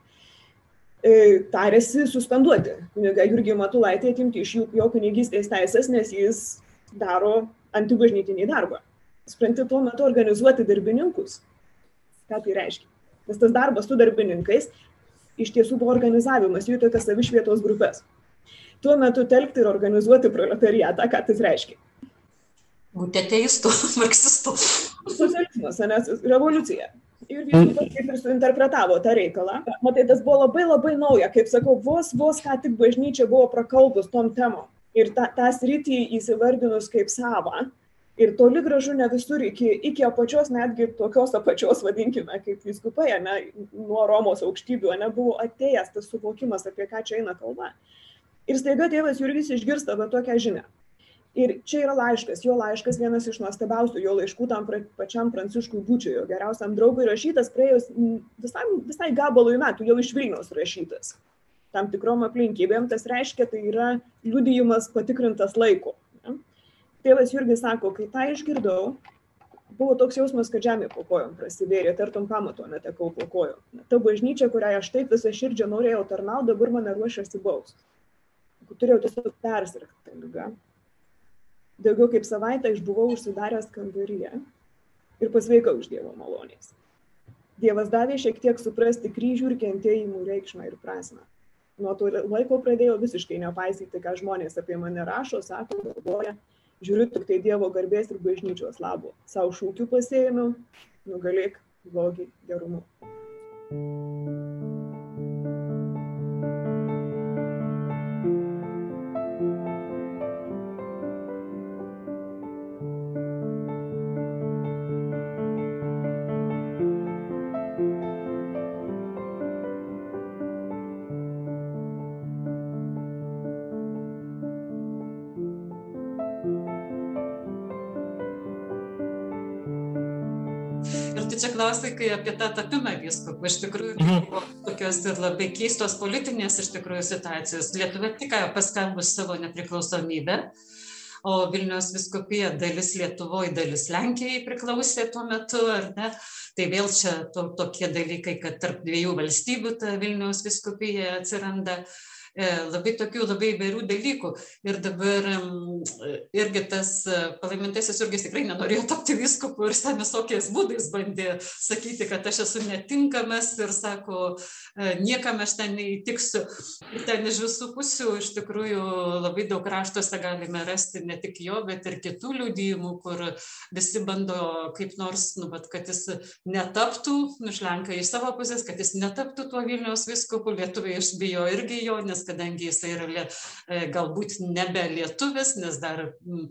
e, tarėsi suspenduoti kunigą Jurgį Matulaitį, atimti iš jų jo kunigystės teisės, nes jis daro antibažnytinį darbą. Spranti tuo metu organizuoti darbininkus. Ką tai reiškia? Nes tas darbas su darbininkais iš tiesų buvo organizavimas jų tokias savišvietos grupės. Tuo metu telkti ir organizuoti proletariatą, ką tai reiškia. Būti ateistų, marksistų. Socializmas, nes revoliucija. Ir vyskupas kaip ir suinterpretavo tą reikalą. Matai, tas buvo labai labai nauja, kaip sakau, vos, vos ką tik bažnyčia buvo prakalbus tom temom. Ir tą, tą sritį įsivardinus kaip savą, ir toli gražu ne visur iki, iki apačios, netgi tokios apačios, vadinkime, kaip viskupai, ne, nuo Romos aukštybių, ne, buvo atėjęs tas suvokimas, apie ką čia eina kalba. Ir staiga tėvas Jurgis išgirsta va tokią žinią. Ir čia yra laiškas, jo laiškas vienas iš nuostabiausių jo laiškų tam pačiam Pranciškui Būčiui, jo geriausiam draugui rašytas praėjus visai, visai gabalui metų, jau iš Vilnius rašytas. Tam tikrom aplinkybėm tas reiškia, tai yra liudijimas patikrintas laiko. Tėvas Jurgis sako, kai tą išgirdau, buvo toks jausmas, kad žemė po kojom prasivėrė, tartum pamato netekau po kojom. Ta bažnyčia, kurią aš taip visą širdžią norėjau tarnauti, dabar mane ruošiasi baus. Turėjau tiesiog persirgti lygą daugiau kaip savaitę išbuvau užsidaręs kambaryje ir pasveikau iš Dievo malonės. Dievas davė šiek tiek suprasti kryžių ir kentėjimų reikšmą ir prasme. Nuo to laiko pradėjau visiškai nepaisyti, ką žmonės apie mane rašo, sako, galvoja, žiūriu tik tai Dievo garbės ir bažnyčios labo. Sau šūkių pasėmiau, nugalėk blogį gerumu. thank you klausai, kai apie tą tapimą vyskupų. Iš tikrųjų, tai buvo tokios ir labai keistos politinės iš tikrųjų situacijos. Lietuva tik paskelbus savo nepriklausomybę, o Vilnius viskupija dalis Lietuvoje, dalis Lenkijai priklausė tuo metu, ar ne? Tai vėl čia to, tokie dalykai, kad tarp dviejų valstybių ta Vilnius viskupija atsiranda. E, labai tokių labai įvairių dalykų. Ir dabar irgi tas e, palaimintasis Jurgis tikrai nenorėjo tapti viskupu ir ten visokiais būdais bandė sakyti, kad aš esu netinkamas ir sako, e, niekam aš ten neįtiksiu. Ir ten iš visų pusių iš tikrųjų labai daug raštuose galime rasti ne tik jo, bet ir kitų liudijimų, kur visi bando kaip nors, nu, bet kad jis netaptų, nušlenka iš savo pusės, kad jis netaptų tuo Vilniaus viskupu, lietuviai išbijo irgi jo, nes kadangi jisai yra e, galbūt nebe lietuvis, nes dar,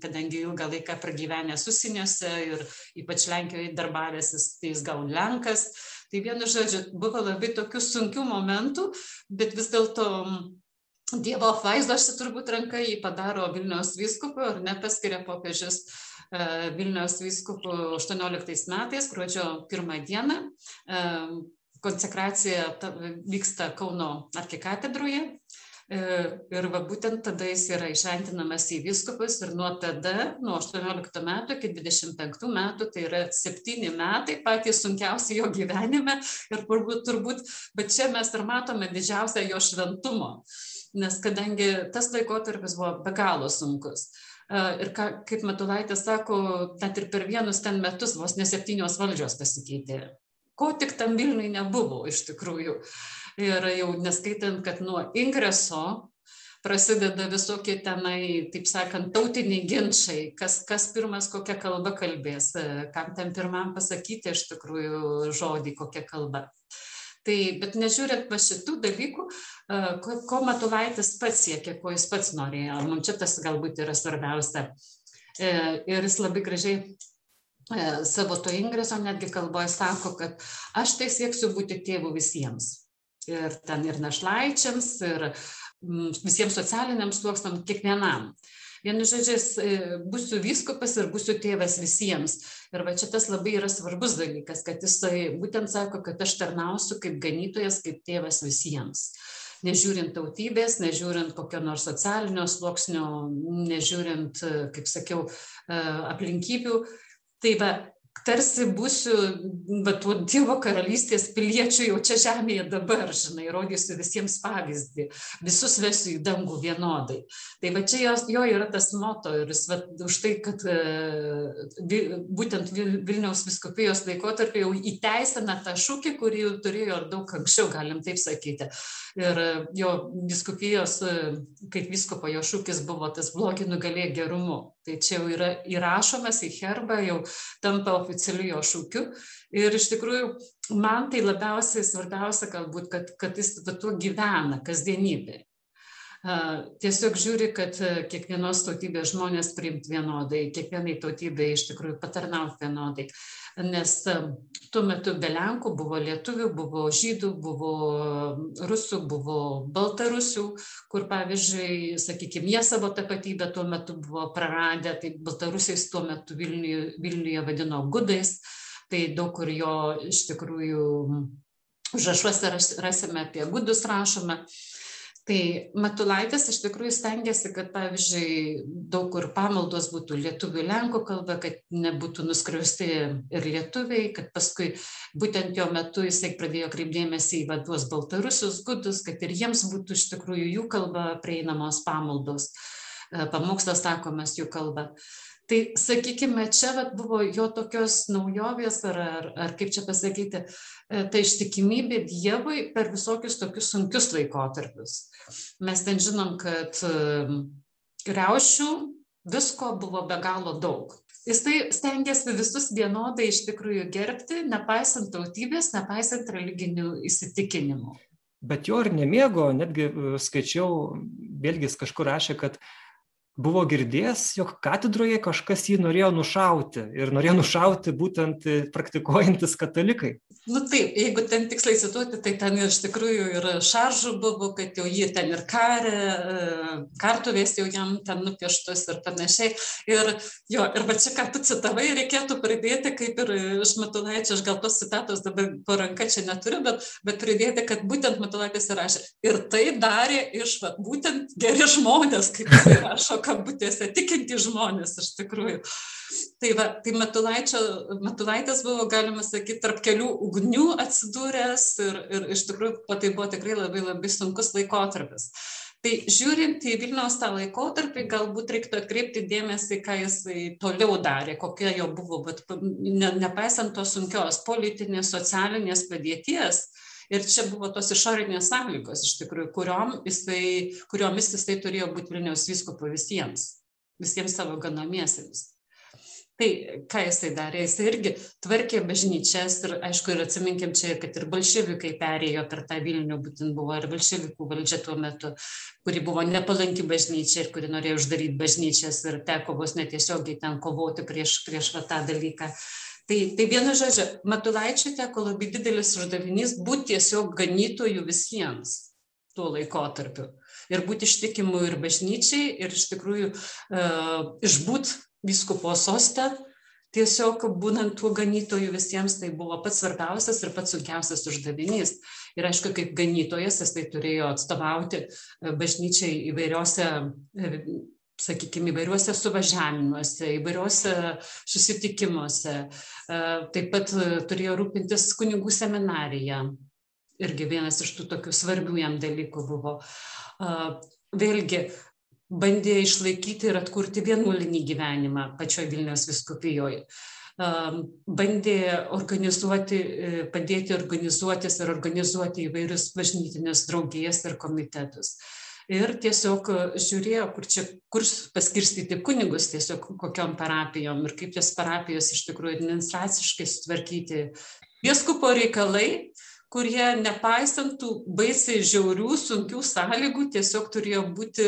kadangi ilgą laiką pragyvenęs užsieniuose ir ypač Lenkijoje darbavęsis, tai jis gal Lenkas. Tai vienu žodžiu, buvo labai tokių sunkių momentų, bet vis dėlto Dievo apvaizdos turbūt ranka jį padaro Vilniaus vyskupu ir nepaskiria popiežius e, Vilniaus vyskupų 18 metais, gruodžio pirmą dieną. E, konsekracija vyksta Kauno arkikatedroje ir va būtent tada jis yra išventinamas į viskupus ir nuo tada, nuo 18 metų iki 25 metų, tai yra septyni metai patys sunkiausi jo gyvenime ir turbūt, turbūt, bet čia mes ir matome didžiausią jo šventumo, nes kadangi tas laikotarpis buvo be galo sunkus. E, ir ką, kaip Matulaitė sako, net ir per vienus ten metus vos ne septynios valdžios pasikeitė. Ko tik tam Vilniui nebuvo iš tikrųjų. Uh, ir jau neskaitant, kad nuo ingreso prasideda visokie tenai, taip sakant, tautiniai ginčiai, kas, kas pirmas kokią kalbą kalbės, kam ten pirmam pasakyti iš tikrųjų žodį, kokią kalbą. Tai, bet nežiūrint va šitų dalykų, ko, ko Matulaitis pats siekė, ko jis pats norėjo, mums čia tas galbūt yra svarbiausia. E, ir jis labai gražiai e, savo to ingreso netgi kalboje sako, kad aš tai sieksiu būti tėvu visiems ir ten ir našlaičiams, ir mm, visiems socialiniams sluoksniam, kiekvienam. Vienu žodžiais, e, būsiu vyskupas ir būsiu tėvas visiems. Ir va čia tas labai yra svarbus dalykas, kad jisai būtent sako, kad aš tarnausiu kaip ganytojas, kaip tėvas visiems. Nežiūrint tautybės, nežiūrint kokio nors socialinio sluoksnio, nežiūrint, kaip sakiau, e, aplinkybių. Tai va, tarsi būsiu, va, tuo Dievo karalystės piliečiu jau čia žemėje dabar, žinai, rodysiu visiems pavyzdį, visus vesiu į dangų vienodai. Tai va čia jos, jo yra tas moto ir jis va, už tai, kad uh, būtent Vilniaus viskupijos laikotarpį jau įteisina tą šūkį, kurį jau turėjo ir daug anksčiau, galim taip sakyti. Ir uh, jo viskupijos, uh, kaip viskopo jo šūkis buvo tas blogį nugalė gerumu. Tai čia jau yra įrašomas į herbą, jau tampa oficialiu jo šūkiu. Ir iš tikrųjų, man tai labiausiai svarbiausia galbūt, kad, kad jis tuo gyvena kasdienybė. tiesiog žiūri, kad kiekvienos tautybės žmonės priimti vienodai, kiekvienai tautybei iš tikrųjų patarnauti vienodai. Nes tuo metu be Lenkų buvo lietuvių, buvo žydų, buvo rusų, buvo baltarusių, kur pavyzdžiui, sakykime, jie savo tapatybę tuo metu buvo praradę, tai baltarusiais tuo metu Vilniuje, Vilniuje vadino gudais, tai daug kur jo iš tikrųjų užrašuose rasime apie gudus rašome. Tai Matulaitis iš tikrųjų stengiasi, kad, pavyzdžiui, daug kur pamaldos būtų lietuvių lenkų kalba, kad nebūtų nuskriausti ir lietuviai, kad paskui būtent jo metu jisai pradėjo kreipdėmėsi į vaduos baltarusius gudus, kad ir jiems būtų iš tikrųjų jų kalba prieinamos pamaldos, pamokslas sakomas jų kalba. Tai sakykime, čia vat, buvo jo tokios naujovės, ar, ar, ar kaip čia pasakyti, ta ištikimybė Dievui per visokius tokius sunkius laikotarpius. Mes ten žinom, kad greušių visko buvo be galo daug. Jisai stengiasi visus vienodai iš tikrųjų gerbti, nepaisant tautybės, nepaisant religinių įsitikinimų. Bet jo ir nemėgo, netgi skaičiau, vėlgi kažkur rašė, kad buvo girdėjęs, jog katedroje kažkas jį norėjo nušauti ir norėjo nušauti būtent praktikuojantis katalikai. Nu taip, jeigu ten tiksliai cituoti, tai ten iš tikrųjų ir šaržų buvo, kad jau jį ten ir karė, e, kartuvės jau jam ten nupieštus ir panašiai. Ir jo, ir va čia, ką tu citavai, reikėtų pridėti, kaip ir iš Matulaičio, aš gal tos citatos dabar po ranka čia neturiu, bet, bet pridėti, kad būtent Matulaitis įrašė. Ir tai darė iš, va, būtent geri žmonės, kaip jis rašo, kabutėse tikinti žmonės iš tikrųjų. Tai, va, tai Matulaitis buvo, galima sakyti, tarp kelių ugnių atsidūręs ir, ir iš tikrųjų tai buvo tikrai labai labai sunkus laikotarpis. Tai žiūrint į Vilniaus tą laikotarpį, galbūt reiktų atkreipti dėmesį, ką jisai toliau darė, kokia jo buvo, bet ne, nepaisant tos sunkios politinės, socialinės padėties, Ir čia buvo tos išorinės sąlygos, iš tikrųjų, kuriom jisai, kuriomis jisai turėjo būti Vilniaus vyskupu visiems, visiems savo ganomiesiems. Tai ką jisai darė, jisai irgi tvarkė bažnyčias ir aišku, ir atsiminkim čia, kad ir bolševikai perėjo per tą Vilnių, būtent buvo ir bolševikų valdžia tuo metu, kuri buvo nepalanki bažnyčia ir kuri norėjo uždaryti bažnyčias ir teko vos netiesiogiai ten kovoti prieš, prieš tą dalyką. Tai, tai vienu žodžiu, Matulaičiui teko labai didelis uždavinys būti tiesiog ganytojų visiems tuo laikotarpiu. Ir būti ištikimu ir bažnyčiai, ir iš tikrųjų uh, išbūt viskupo sostę, tiesiog būnant tuo ganytoju visiems, tai buvo pats svarbiausias ir pats sunkiausias uždavinys. Ir aišku, kaip ganytojas, jis tai turėjo atstovauti bažnyčiai įvairiose sakykime, įvairiuose suvažiavimuose, įvairiuose susitikimuose. E, taip pat e, turėjo rūpintis kunigų seminarija. Irgi vienas iš tų tokių svarbių jam dalykų buvo. E, vėlgi, bandė išlaikyti ir atkurti vienuolinį gyvenimą pačioje Vilniaus viskupijoje. Bandė organizuoti, padėti organizuotis ir organizuoti įvairius bažnytinės draugijas ir komitetus ir tiesiog e, žiūrėjo, kur čia, kur paskirstyti kunigus, tiesiog kokiam parapijom ir kaip tos parapijos iš tikrųjų administraciškai sutvarkyti. Vieskupo reikalai, kurie nepaisant tų baisiai žiaurių, sunkių sąlygų, tiesiog turėjo būti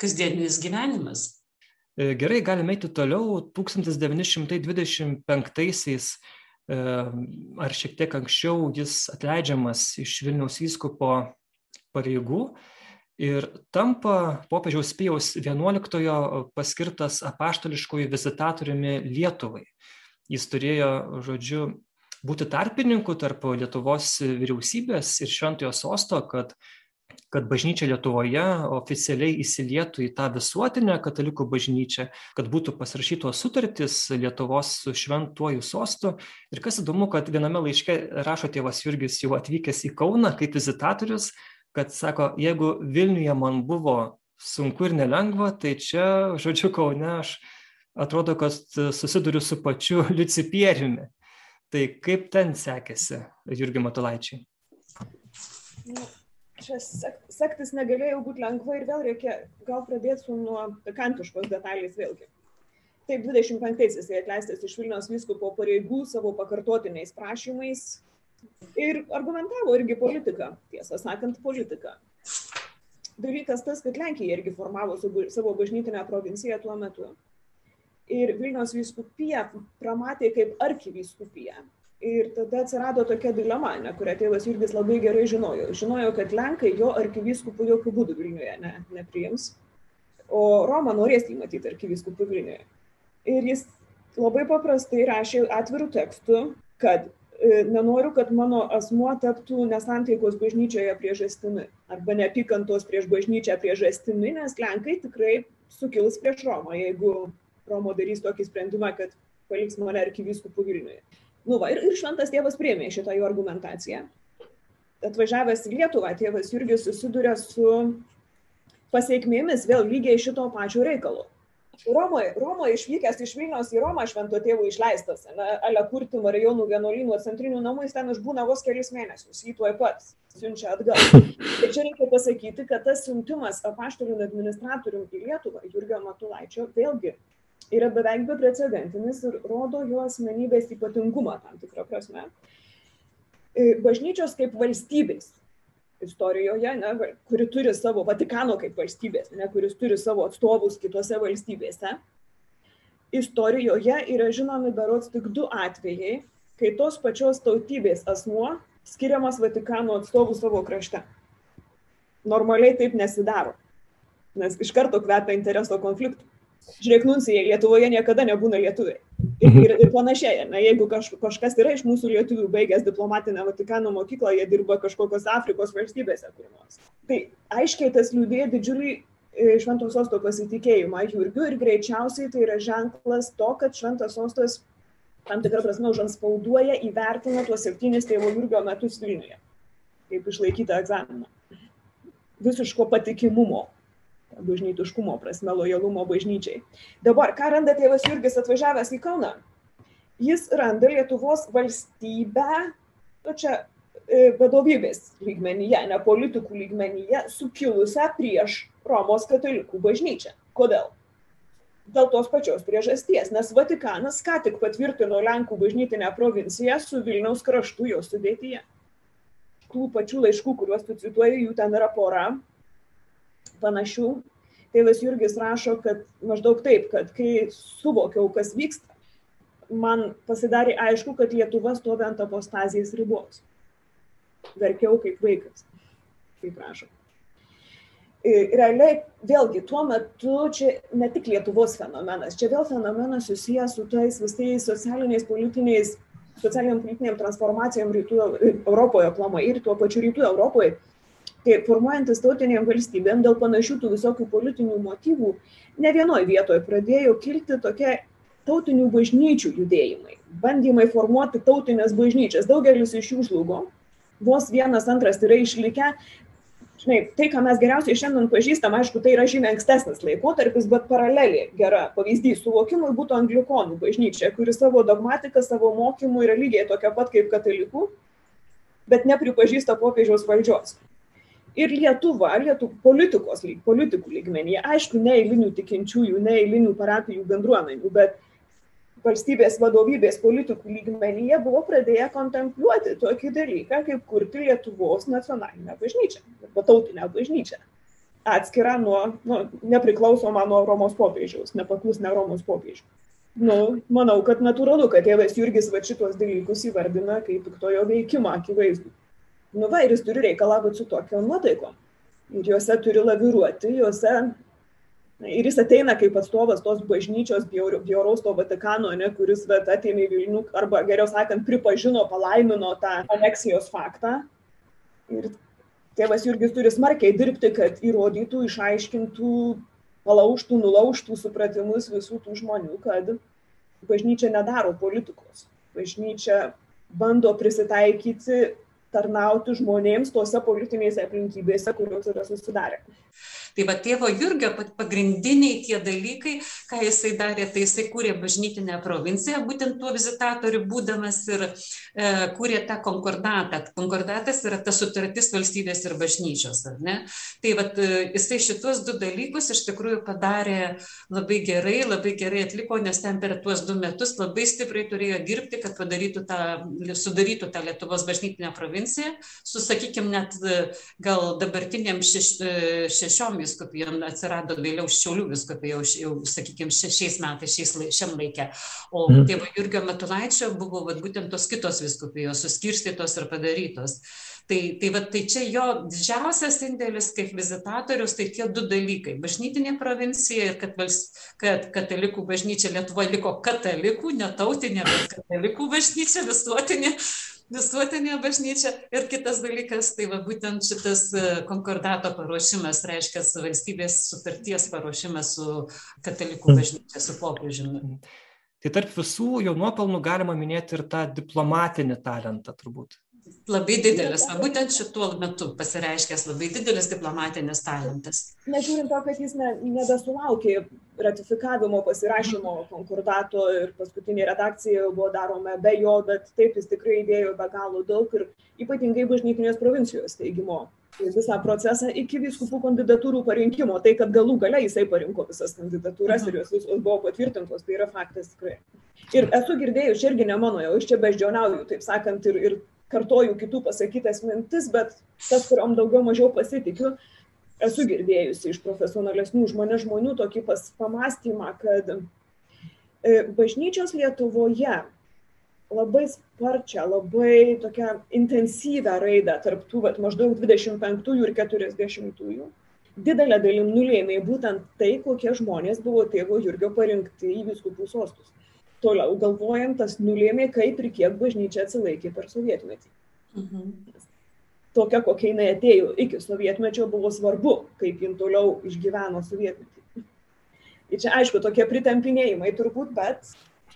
kasdieninis gyvenimas. E, gerai, galime eiti toliau. 1925-aisiais e, ar šiek tiek anksčiau jis atleidžiamas iš Vilniaus įskupo pareigų ir tampa popiežiaus Pijaus XI paskirtas apaštališkųjų vizitatoriumi Lietuvai. Jis turėjo, žodžiu, būti tarpininku tarp Lietuvos vyriausybės ir šventojo sosto, kad, kad bažnyčia Lietuvoje oficialiai įsilietų į tą visuotinę katalikų bažnyčią, kad būtų pasirašytos sutartys Lietuvos su šventuoju sostu. Ir kas įdomu, kad viename laiške rašo tėvas Jurgis jau atvykęs į Kauną kaip vizitatorius, kad sako, jeigu Vilniuje man buvo sunku ir nelengva, tai čia, žodžiu, Kaune aš atrodo, kad susiduriu su pačiu Liucipieriumi. Tai kaip ten sekėsi Jurgi Matulaičiai? Nu, čia sek, sektis negalėjo būti lengva ir vėl reikia gal pradėti nuo pikantiškos detalės vėlgi. Taip, 25-aisiais jisai atleistas iš Vilniaus vyskupo pareigų savo pakartotiniais prašymais, ir argumentavo irgi politiką, tiesą sakant, politiką. dalykas tas, kad Lenkija irgi formavo savo bažnytinę provinciją tuo metu. Ir Vilniaus vyskupija pramatė kaip arkivyskupija. Ir tada atsirado tokia dilema, ne, kurią tėvas Jurgis labai gerai žinojo. Žinojo, kad Lenkai jo arkivyskupų jokių būdų Vilniuje ne, nepriims, o Roma norės jį matyti arkivyskupų Vilniuje. Ir jis labai paprastai rašė atvirų tekstų, kad nenoriu, kad mano asmuo taptų nesantaikos bažnyčioje priežastimi arba neapykantos prieš bažnyčią priežastimi, nes Lenkai tikrai sukils prieš Romą, jeigu Romo darys tokį sprendimą, kad paliks mane arkivyskupų Vilniuje. Nu va, ir, ir šventas tėvas priemė šitą jo argumentaciją. Atvažiavęs į Lietuvą, tėvas Jurgis susiduria su pasiekmėmis vėl lygiai šito pačio reikalo. Romoje, Romoje išvykęs iš Vilniaus į Romą švento tėvų išleistas, ale kurti Marijonų vienuolynų centrinių namų, jis ten išbūna vos kelius mėnesius, jį tuoj pat siunčia atgal. Ir čia reikia pasakyti, kad tas siuntimas apaštalių administratorium į Lietuvą, Jurgio Matulaičio, vėlgi yra beveik beprecedentinis ir rodo jo asmenybės ypatingumą tam tikrą prasme. Bažnyčios kaip valstybės istorijoje, ne, kuri turi savo Vatikano kaip valstybės, ne, kuris turi savo atstovus kitose valstybėse, istorijoje yra žinomi berots tik du atvejai, kai tos pačios tautybės asmuo skiriamas Vatikano atstovų savo krašte. Normaliai taip nesidaro, nes iš karto kvepia intereso konfliktų žiūrėk, nuncijai Lietuvoje niekada nebūna lietuviai. Ir, mhm. ir, ir panašiai, na, jeigu kaž, kažkas yra iš mūsų lietuvių baigęs diplomatinę Vatikano mokyklą, jie dirba kažkokios Afrikos valstybėse kur nors. Tai aiškiai tas liūdėjo didžiulį e, šventos sosto pasitikėjimą Jurgiu ir greičiausiai tai yra ženklas to, kad šventas sostas tam tikrą prasme užanspauduoja, įvertina tuos septynis tėvo Jurgio metus Vilniuje, kaip išlaikytą egzaminą. Visiško patikimumo bažnytiškumo prasme, lojalumo bažnyčiai. Dabar, ką randa tėvas Jurgis atvažiavęs į Kauną? Jis randa Lietuvos valstybę, nu čia e, vadovybės lygmenyje, ne politikų lygmenyje, sukilusią prieš Romos katalikų bažnyčią. Kodėl? Dėl tos pačios priežasties, nes Vatikanas ką tik patvirtino Lenkų bažnytinę provinciją su Vilniaus kraštu jo sudėtyje. Tų pačių laiškų, kuriuos tu cituoji, jų ten yra pora, panašių. Tėvas Jurgis rašo, kad maždaug taip, kad kai suvokiau, kas vyksta, man pasidarė aišku, kad Lietuva stovi ant apostazijos ribos. Verkiau kaip vaikas, kaip rašo. Realiai, vėlgi, tuo metu čia ne tik Lietuvos fenomenas, čia vėl fenomenas susijęs su tais visais socialiniais, politiniais, socialiniam politiniam transformacijom rytų Europoje plamai ir tuo pačiu rytų Europoje tai formuojantis tautinėm valstybėm dėl panašių tų visokių politinių motyvų ne vienoj vietoj pradėjo kilti tokie tautinių bažnyčių judėjimai bandymai formuoti tautines bažnyčias. Daugelis iš jų žlugo vos vienas antras yra išlikę. Žinai tai ką mes geriausiai šiandien pažįstam aišku tai yra žymiai ankstesnis laikotarpis bet paralelė gera pavyzdys suvokimui būtų anglikonų bažnyčia kuri savo dogmatika savo mokymu yra lygiai tokia pat kaip katalikų bet nepripažįsta popiežiaus valdžios ir Lietuva, Lietuva politikos politikų lygmenyje, aišku, ne eilinių tikinčiųjų, ne eilinių parapijų bendruomenių, bet valstybės vadovybės politikų lygmenyje buvo pradėję kontempliuoti tokį dalyką, kaip kurti Lietuvos nacionalinę bažnyčią, arba tautinę bažnyčią. Atskira nuo, nu, nepriklausoma nuo Romos popiežiaus, nepaklusne Romos popiežiaus. Nu, manau, kad natūralu, kad tėvas Jurgis va šitos dalykus įvardina kaip piktojo veikimą akivaizdų nu va, ir jis turi reikalą būti su tokio nuotaiko. Ir juose turi laviruoti, juose. Ir jis ateina kaip atstovas tos bažnyčios bjauraus to Vatikano, ne, kuris vat, atėmė Vilnių, arba geriau sakant, pripažino, palaimino tą aneksijos faktą. Ir tėvas Jurgis turi smarkiai dirbti, kad įrodytų, išaiškintų, palauštų, nulauštų supratimus visų tų žmonių, kad bažnyčia nedaro politikos. Bažnyčia bando prisitaikyti tarnauti žmonėms tose politinėse aplinkybėse, kurios yra susidarę. Tai va tėvo Jurgio pagrindiniai tie dalykai, ką jisai darė, tai jisai kūrė bažnytinę provinciją, būtent tuo vizitatoriu būdamas ir e, kūrė tą konkordatą. Konkordatas yra ta sutartis valstybės ir bažnyčios, ar ne? Tai va e, jisai šituos du dalykus iš tikrųjų padarė labai gerai, labai gerai atliko, nes ten per tuos du metus labai stipriai turėjo dirbti, kad padarytų tą, sudarytų tą Lietuvos bažnytinę provinciją, su, sakykime, net gal dabartiniam šeš, šešiom viskupijom atsirado vėliau Šiaulių viskupija, jau, jau sakykime, šiais metais, šiais, šiam laikė. O mm. tėvo Jurgio Matulaičio buvo vat, būtent tos kitos viskupijos suskirstytos ir padarytos. Tai, tai, va, tai čia jo didžiausias indėlis kaip vizitatorius, tai tie du dalykai - bažnytinė provincija ir kad, kad katalikų bažnyčia Lietuvoje liko katalikų, netautinė, bet katalikų bažnyčia, visuotinė visuotinė bažnyčia. Ir kitas dalykas, tai va būtent šitas e, konkordato paruošimas, reiškia valstybės sutarties paruošimas su katalikų bažnyčia, su popiežiumi. Tai tarp visų jo nuopelnų galima minėti ir tą diplomatinį talentą turbūt labai didelis, va, būtent šituo metu pasireiškęs labai didelis diplomatinis talentas. Nežiūrint to, kad jis ne, nebesulaukė ratifikavimo pasirašymo konkordato ir paskutinė redakcija buvo daroma be jo, bet taip jis tikrai įdėjo be galo daug ir ypatingai bažnytinės provincijos teigimo. Visą procesą iki viskupų kandidatūrų parinkimo, tai kad galų gale jisai parinko visas kandidatūras ir jos visos buvo patvirtintos, tai yra faktas tikrai. Ir esu girdėjus, irgi ne mano, jau iš čia beždžioniauju, taip sakant, ir, ir kartoju kitų pasakytas mintis, bet tas, kuriuom daugiau mažiau pasitikiu, esu girdėjusi iš profesionalesnių žmonių, žmonių tokį pas, pamastymą, kad e, bažnyčios Lietuvoje labai sparčią, labai tokią intensyvę raidą tarp tų vat, maždaug 25 ir 40-ųjų. Didelė dalim nulėmė būtent tai, kokie žmonės buvo tėvo Jurgio parinkti į viskupų sostus toliau galvojant, tas nulėmė, kaip ir kiek bažnyčia atsilaikė per sovietmetį. Mhm. Tokia, kokia jinai atėjo iki sovietmečio, buvo svarbu, kaip jin toliau išgyveno sovietmetį. Ir čia aišku, tokie pritempinėjimai turbūt, bet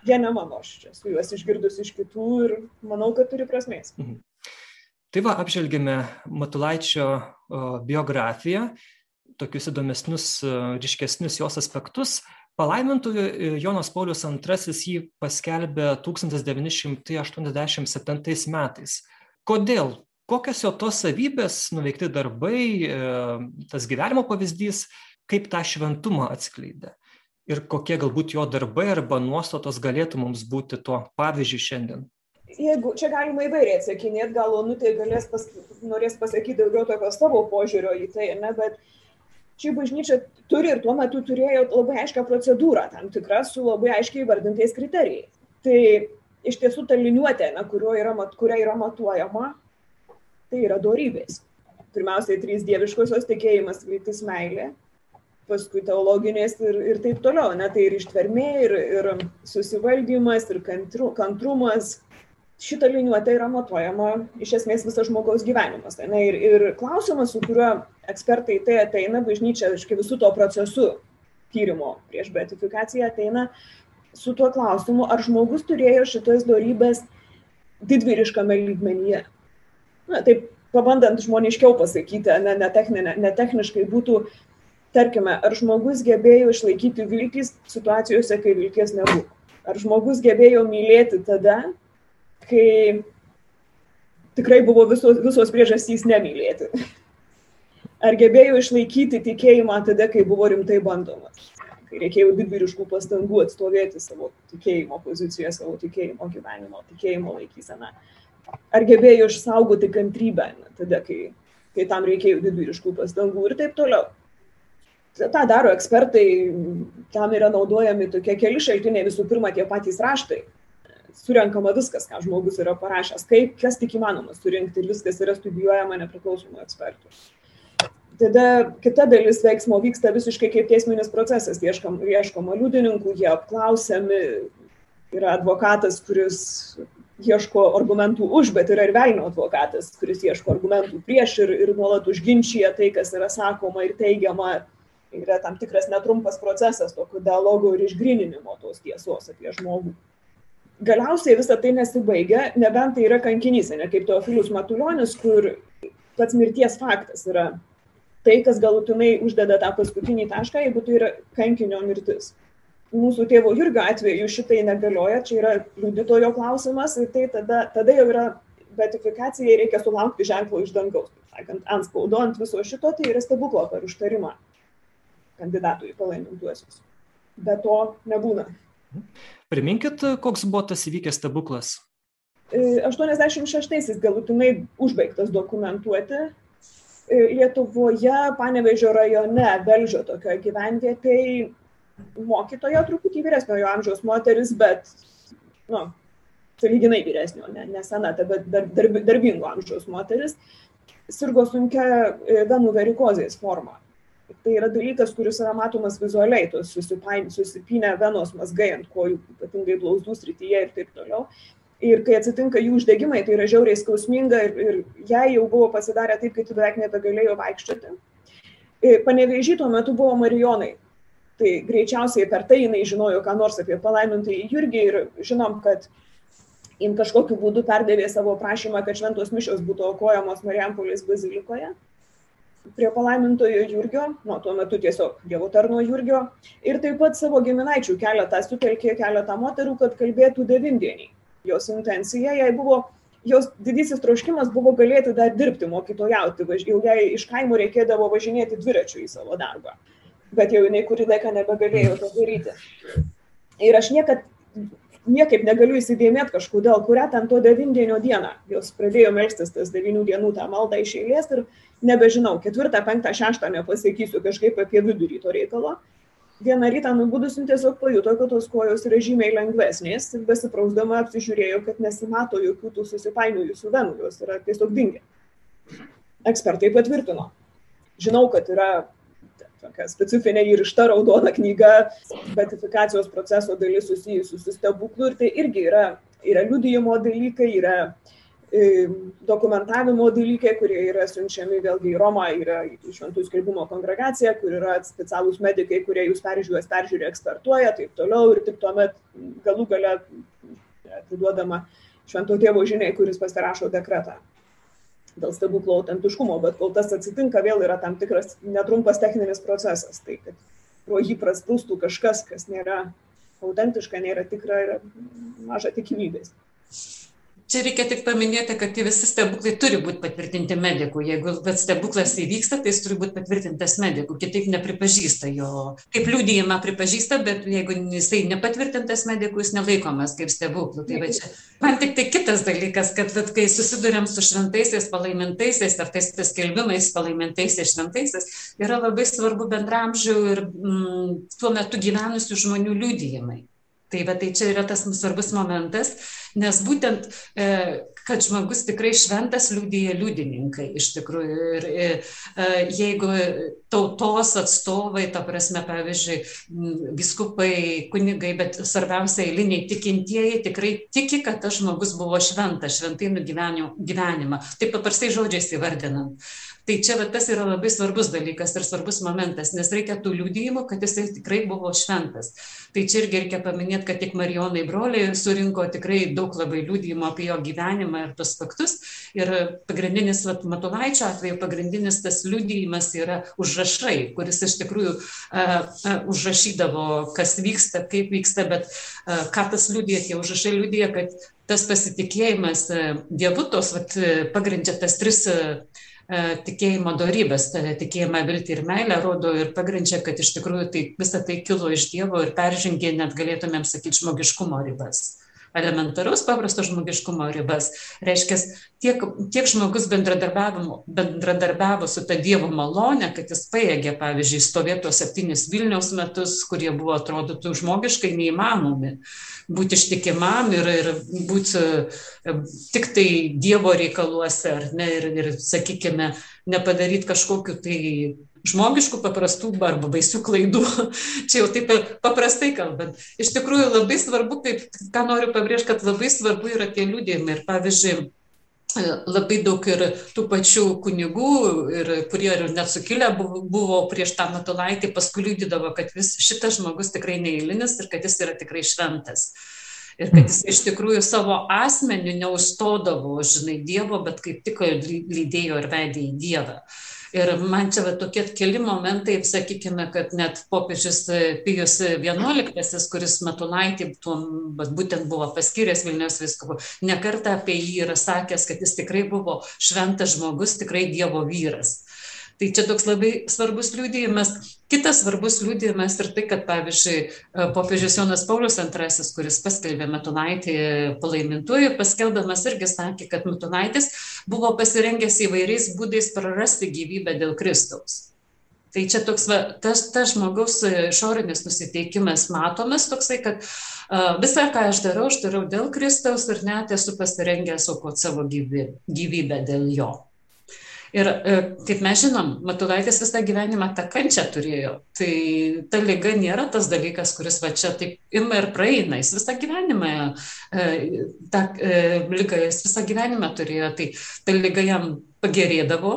jie ne mano, aš čia su juos išgirdus iš kitų ir manau, kad turi prasmės. Mhm. Tai va, apžvelgėme Matulaičio biografiją, tokius įdomesnius, ryškesnius jos aspektus. Palaimintojo e, Jonas Paulius II jį paskelbė 1987 metais. Kodėl? Kokios jo tos savybės, nuveikti darbai, e, tas gyvenimo pavyzdys, kaip tą šventumą atskleidė? Ir kokie galbūt jo darbai arba nuostatos galėtų mums būti tuo pavyzdžiu šiandien? Jeigu čia galima įvairiai atsakinėti, gal Onutė galės pas, norės pasakyti daugiau tokio savo požiūrio į tai, ne, bet ši bažnyčia turi ir tuo metu turėjo labai aiškę procedūrą, tam tikrą su labai aiškiai vardintais kriterijais. Tai iš tiesų ta liniuotė, na, yra, kuria yra matuojama, tai yra dorybės. Pirmiausiai trys dieviškosios tikėjimas, viltis, meilė, paskui teologinės ir, ir taip toliau. Ne, tai ir ištvermė, ir, ir susivaldymas, ir kantru, kantrumas, šita liniuotė yra matuojama iš esmės visas žmogaus gyvenimas. Ne? Ir, ir klausimas, su kuriuo ekspertai tai ateina, bažnyčia, aiškiai, visų to procesu tyrimo prieš beatifikaciją ateina su tuo klausimu, ar žmogus turėjo šitas darybės didvyriškame lygmenyje. Na, taip, pabandant žmoniškiau pasakyti, ne, ne, techninė, ne techniškai būtų, tarkime, ar žmogus gebėjo išlaikyti viltys situacijose, kai vilties nebuvo. Ar žmogus gebėjo mylėti tada, kai tikrai buvo visos, visos priežastys nemylėti. Ar gebėjo išlaikyti tikėjimą tada, kai buvo rimtai bandomas, kai reikėjo didvyriškų pastangų atstovėti savo tikėjimo poziciją, savo tikėjimo gyvenimo, tikėjimo laikyseną. Ar gebėjo išsaugoti kantrybę tada, kai, kai tam reikėjo didvyriškų pastangų ir taip toliau. Ta daro ekspertai, tam yra naudojami tokie keli šaltiniai, visų pirma tie patys raštai, surenkama viskas, ką žmogus yra parašęs, kaip, kas tik įmanoma surinkti ir viskas yra studijuojama nepriklausomų ekspertų. Tada kita dalis veiksmo vyksta visiškai kaip teisminis procesas, ieškoma, ieškoma liudininkų, jie apklausiami, yra advokatas, kuris ieško argumentų už, bet yra ir veino advokatas, kuris ieško argumentų prieš ir, ir nuolat užginčia tai, kas yra sakoma ir teigiama. Yra tam tikras netrumpas procesas tokio dialogo ir išgrininimo tos tiesos apie žmogų galiausiai visa tai nesibaigia, nebent tai yra kankinys, ne kaip Teofilius Matuljonis, kur pats mirties faktas yra tai, kas galutinai uždeda tą paskutinį tašką, jeigu tai yra kankinio mirtis. Mūsų tėvo Jurgio atveju šitai negalioja, čia yra liudytojo klausimas ir tai tada, tada jau yra beatifikacijai reikia sulaukti ženklo iš dangaus, taip sakant, ant spaudo, ant viso šito, tai yra stebuklo per užtarimą kandidatui palaimintuosius. Bet to nebūna. Priminkit, koks buvo tas įvykęs stebuklas? 86-aisiais galutinai užbaigtas dokumentuoti. E, Lietuvoje, Panevežio rajone, Velžio tokioje gyvenvietėje, mokytojo truputį vyresniojo amžiaus moteris, bet, nu, saliginai vyresnio, ne, ne sena, bet dar, darb, darbingo amžiaus moteris, sirgo sunkia e, venų varikozės forma. Tai yra dalykas, kuris yra matomas vizualiai, tos susipinę venos mazgai ant kojų, ypatingai blauzdų srityje ir taip toliau. Ir kai atsitinka jų uždegimai, tai yra žiauriai skausminga ir, ir jai jau buvo pasidarę taip, kad beveik nebegalėjo vaikščioti. E, Panevežį tuo metu buvo Marijonai. Tai greičiausiai per tai jinai žinojo, ką nors apie palaimintąjį Jurgį ir žinom, kad jin kažkokiu būdu perdavė savo prašymą, kad šventos mišios būtų aukojamos Marijampolės bazilikoje prie palaimintojo Jurgio, nuo tuo metu tiesiog Dievo tarno Jurgio, ir taip pat savo giminaičių keletą sutelkė keletą moterų, kad kalbėtų devindieniai. Jos intencija, jai buvo, jos didysis troškimas buvo galėti dar dirbti, mokytojauti, jau jai iš kaimo reikėdavo važinėti dviračiu į savo darbą, bet jau jinai kurį laiką nebegalėjo to daryti. Ir aš niekad niekaip negaliu įsidėmėti kažkodėl, kurią ten to devindienio dieną. Jos pradėjo melstis tas devinių dienų tą maldą iš eilės ir nebežinau, ketvirtą, penktą, šeštą nepasakysiu kažkaip apie vidurį to reikalo. Vieną rytą nubudusim tiesiog pajuto, kad tos kojos yra žymiai lengvesnės ir besiprausdama apsižiūrėjo, kad nesimato jokių tų susipainiojusių venų, jos yra tiesiog dingę. Ekspertai patvirtino. Žinau, kad yra tokia specifinė įrišta raudona knyga, betifikacijos proceso dalis susijusi su stebuklu ir tai irgi yra, yra liudijimo dalykai, yra e, dokumentavimo dalykai, kurie yra siunčiami vėlgi į Romą, yra šventų skelbimo kongregacija, kur yra specialūs medikai, kurie jūs peržiūrės, peržiūrė, ekspertuoja, taip toliau ir tik tuomet galų gale atiduodama švento tėvo žiniai, kuris pasirašo dekretą dėl stebuklo autentiškumo, bet kol tas atsitinka, vėl yra tam tikras netrumpas techninis procesas. Tai kad pro jį prasprūstų kažkas, kas nėra autentiška, nėra tikra, yra maža tikimybės čia reikia tik paminėti kad tie visi stebuklai turi būt patvirtinti medikų. Jeigu vat stebuklas įvyksta tai jis turi būt patvirtintas medikų. Kitaip nepripažįsta jo. Kaip liudijimą pripažįsta bet jeigu jisai nepatvirtintas medikų jis nelaikomas kaip stebuklu tai va čia. Man tiktai kitas dalykas kad vat kai susiduriam su šventaisiais palaimintaisiais ar tais paskelbimais palaimintaisiais šventaisiais yra labai svarbu bendraamžių ir mm, tuo metu gyvenusių žmonių liudijimai Tai va, tai čia yra tas svarbus momentas, nes būtent, e, kad žmogus tikrai šventas liudyja liudininkai iš tikrųjų. Ir, ir e, jeigu tautos atstovai, ta prasme, pavyzdžiui, biskupai, kunigai, bet svarbiausia eiliniai tikintieji tikrai tiki, kad tas žmogus buvo šventas, šventai nugyvenimo gyvenimą. Taip paprastai žodžiais įvardinant tai čia va tas yra labai svarbus dalykas ir svarbus momentas nes reikia tų liudijimų kad jisai tikrai buvo šventas. Tai čia irgi reikia paminėt kad tik marijonai broliai surinko tikrai daug labai liudijimų apie jo gyvenimą ir tuos faktus. Ir pagrindinis vat matulaičio atveju pagrindinis tas liudijimas yra užrašai kuris iš tikrųjų a, a, užrašydavo kas vyksta kaip vyksta bet a, ką tas liudija tie užrašai liudija kad tas pasitikėjimas dievu tos vat pagrindžia tas tris tikėjimo dorybės, tikėjimą, viltį ir meilę rodo ir pagrindžia, kad iš tikrųjų tai, visa tai kilo iš Dievo ir peržengė net galėtumėm sakyti žmogiškumo ribas elementaraus paprasto žmogiškumo ribas. Reiškia, tiek, tiek žmogus bendradarbiavo su ta Dievo malonė, kad jis paėgė, pavyzdžiui, stovėto septynis Vilniaus metus, kurie buvo atrodytų žmogiškai neįmanomi. Būti ištikimam ir, ir būti e, tik tai Dievo reikaluose, ar ne, ir, ir sakykime, nepadaryti kažkokiu tai žmogiškų paprastų arba baisių klaidų. Čia jau taip paprastai kalbant. Iš tikrųjų labai svarbu, kaip, ką noriu pabrėžti, kad labai svarbu yra tie liūdėjimai. Ir pavyzdžiui, labai daug ir tų pačių kunigų, ir, kurie ir net sukilę buvo, prieš tą matulaitį, paskui liūdydavo, kad vis, šitas žmogus tikrai neįlinis ir kad jis yra tikrai šventas. Ir kad jis iš tikrųjų savo asmeniu neustodavo, žinai, Dievo, bet kaip tik lydėjo ir vedė į Dievą. Ir man čia va, tokie keli momentai, sakykime, kad net popiežius Pijus XI, kuris Matulaitį tuo būtent buvo paskyręs Vilnius viskupu, nekartą apie jį yra sakęs, kad jis tikrai buvo šventas žmogus, tikrai Dievo vyras. Tai čia toks labai svarbus liūdėjimas. Kitas svarbus liūdėjimas ir tai, kad pavyzdžiui, popiežius Jonas Paulius II, kuris paskelbė Metunaitį palaimintuoju, paskelbdamas irgi sakė, kad Metunaitis buvo pasirengęs įvairiais būdais prarasti gyvybę dėl Kristaus. Tai čia toks, va, tas, tas žmogaus išorinis nusiteikimas matomas toksai, kad uh, visą, ką aš darau, aš darau dėl Kristaus ir net esu pasirengęs aukoti savo gyvybę, gyvybę dėl jo. Ir e, kaip mes žinom, Matulaitis visą gyvenimą tą kančią turėjo. Tai ta lyga nėra tas dalykas, kuris va čia taip ima ir praeina. Jis visą gyvenimą, e, tą e, lygą jis visą gyvenimą turėjo. Tai ta lyga jam pagerėdavo,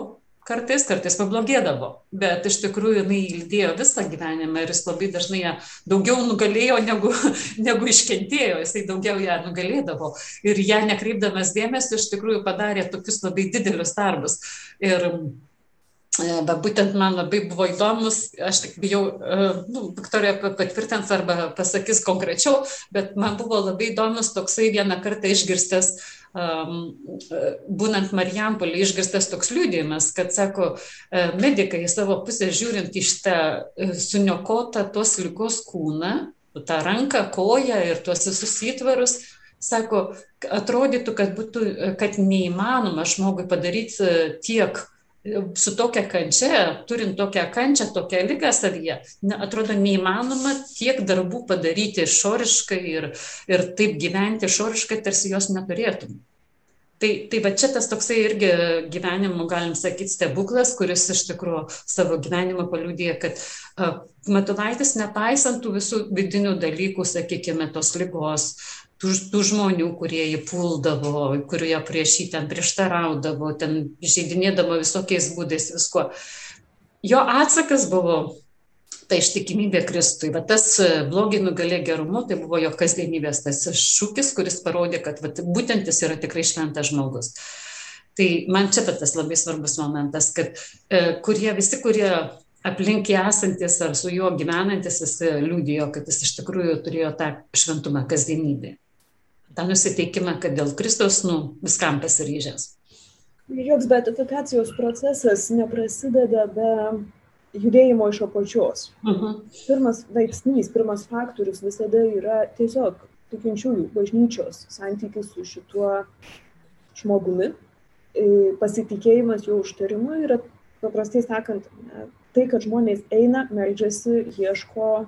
kartais, kartais pablogėdavo, bet iš tikrųjų jinai lydėjo visą gyvenimą ir jis labai dažnai ją daugiau nugalėjo negu, negu iškentėjo, jisai daugiau ją nugalėdavo. Ir ją nekreipdamas dėmesio iš tikrųjų padarė tokius labai didelius darbus. Ir Bet būtent man labai buvo įdomus, aš tik bijau, nu, Viktorija patvirtins arba pasakys konkrečiau, bet man buvo labai įdomus toksai vieną kartą išgirstas uh, būnant Marijampolį išgirstas toks liūdėjimas, kad, sako, e, medikai savo pusę žiūrint iš tą e, suniokotą tos lygos kūną, tą ranką, koją ir tuos visus įtvarus, sako, atrodytų, kad, būtų, kad neįmanoma žmogui padaryti tiek su tokia kančia, turint tokią kančią, tokią lygą savyje, ne, atrodo neįmanoma tiek darbų padaryti išoriškai ir, ir taip gyventi išoriškai, tarsi jos neturėtum. Tai, tai va čia tas toksai irgi gyvenimo, galim sakyti, stebuklas, kuris iš tikrųjų savo gyvenimą paliūdė, kad uh, Matulaitis, nepaisant tų visų vidinių dalykų, sakykime, tos lygos, tų, tų žmonių, kurie jį puldavo, kurie prieš jį ten prieštaraudavo, ten žaidinėdavo visokiais būdais visko. Jo atsakas buvo ta ištikimybė Kristui. Va tas blogį nugalė gerumu, tai buvo jo kasdienybės tas šūkis, kuris parodė, kad va, būtent jis yra tikrai šventas žmogus. Tai man čia tas labai svarbus momentas, kad e, kurie visi, kurie aplink esantis ar su juo gyvenantis, jis liūdėjo, kad jis iš tikrųjų turėjo tą šventumą kasdienybėje tą nusiteikimą, kad dėl Kristaus, nu, viskam pasiryžęs. Joks beatifikacijos procesas neprasideda be judėjimo iš apačios. Uh mhm. -huh. Pirmas veiksnys, pirmas faktorius visada yra tiesiog tikinčiųjų bažnyčios santykis su šituo žmogumi, pasitikėjimas jo užtarimu yra, paprastai sakant, tai, kad žmonės eina, meldžiasi, ieško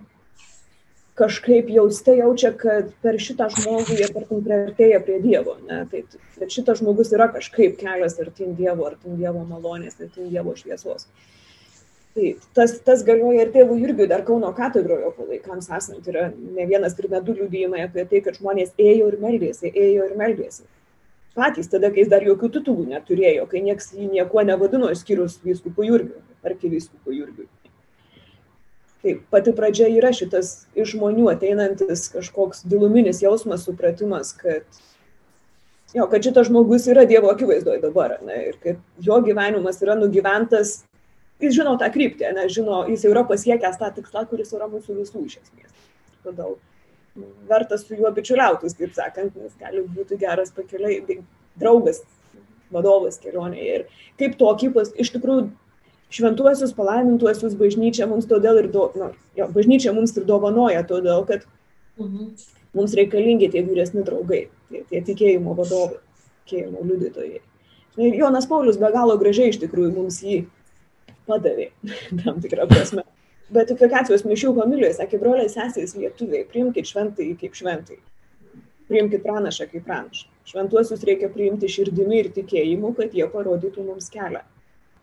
kažkaip jauste jaučia, kad per šitą žmogų jie, tarkim, priartėja prie Dievo. Ne? Tai, kad šitas žmogus yra kažkaip kelias artin Dievo, artin Dievo malonės, artin Dievo šviesos. Tai tas, tas galioja ir tėvų Jurgiui, dar Kauno katedroje palaikams esant yra ne vienas ir ne du liūdėjimai apie tai, kad žmonės ėjo ir meldėsi, ėjo ir meldėsi. Patys tada, kai jis dar jokių titulų neturėjo, kai nieks jį niekuo nevadino, išskyrus vyskupų Jurgiui, arkivyskupų Jurgiui tai pati pradžia yra šitas iš žmonių ateinantis kažkoks giluminis jausmas, supratimas, kad, jo, kad šitas žmogus yra Dievo akivaizdoje dabar, ne, ir kad jo gyvenimas yra nugyventas, jis žino tą kryptį, ne, žino, jis jau yra pasiekęs tą tikslą, kuris yra mūsų visų iš esmės. Todėl verta su juo bičiuliautis, taip sakant, nes gali būti geras pakeliai, draugas, vadovas kelionėje. Ir kaip tokį, pas, iš tikrųjų, šventuosius palaimintuosius bažnyčia mums todėl ir, do, nu, jo, bažnyčia mums ir dovanoja, todėl kad mhm. mums reikalingi tie vyresni draugai, tie, tie tikėjimo vadovai, tikėjimo liudytojai. Ir Jonas Paulius be galo gražiai iš tikrųjų mums jį padavė, tam tikrą prasme. Betifikacijos mišių homilijoje sakė, broliai sesės lietuviai, priimkite šventai kaip šventai, priimkite pranašą kaip pranašą. Šventuosius reikia priimti širdimi ir tikėjimu, kad jie parodytų mums kelią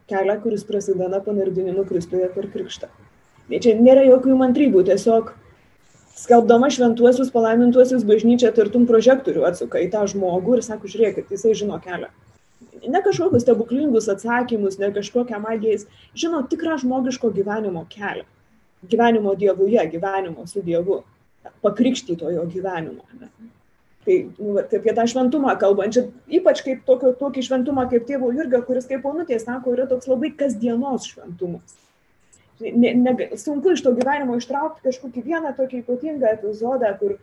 kelią, kuris prasideda panardinimu Kristuje per krikštą. Tai čia nėra jokių mantrybų, tiesiog skelbdama šventuosius, palaimintuosius bažnyčia tartum prožektorių atsuka į tą žmogų ir sako, žiūrėkit, jisai žino kelią. Ne kažkokius stebuklingus atsakymus, ne kažkokią magiją, jis žino tikrą žmogiško gyvenimo kelią. Gyvenimo dievuje, gyvenimo su dievu, pakrikštytojo gyvenimo. Ne? Tai nu, apie tą šventumą kalbant, čia ypač kaip tokio, tokį šventumą kaip tėvo Jurgio, kuris kaip ponutė sako, yra toks labai kasdienos šventumas. Ne, ne, sunku iš to gyvenimo ištraukti kažkokį vieną tokį ypatingą epizodą, kur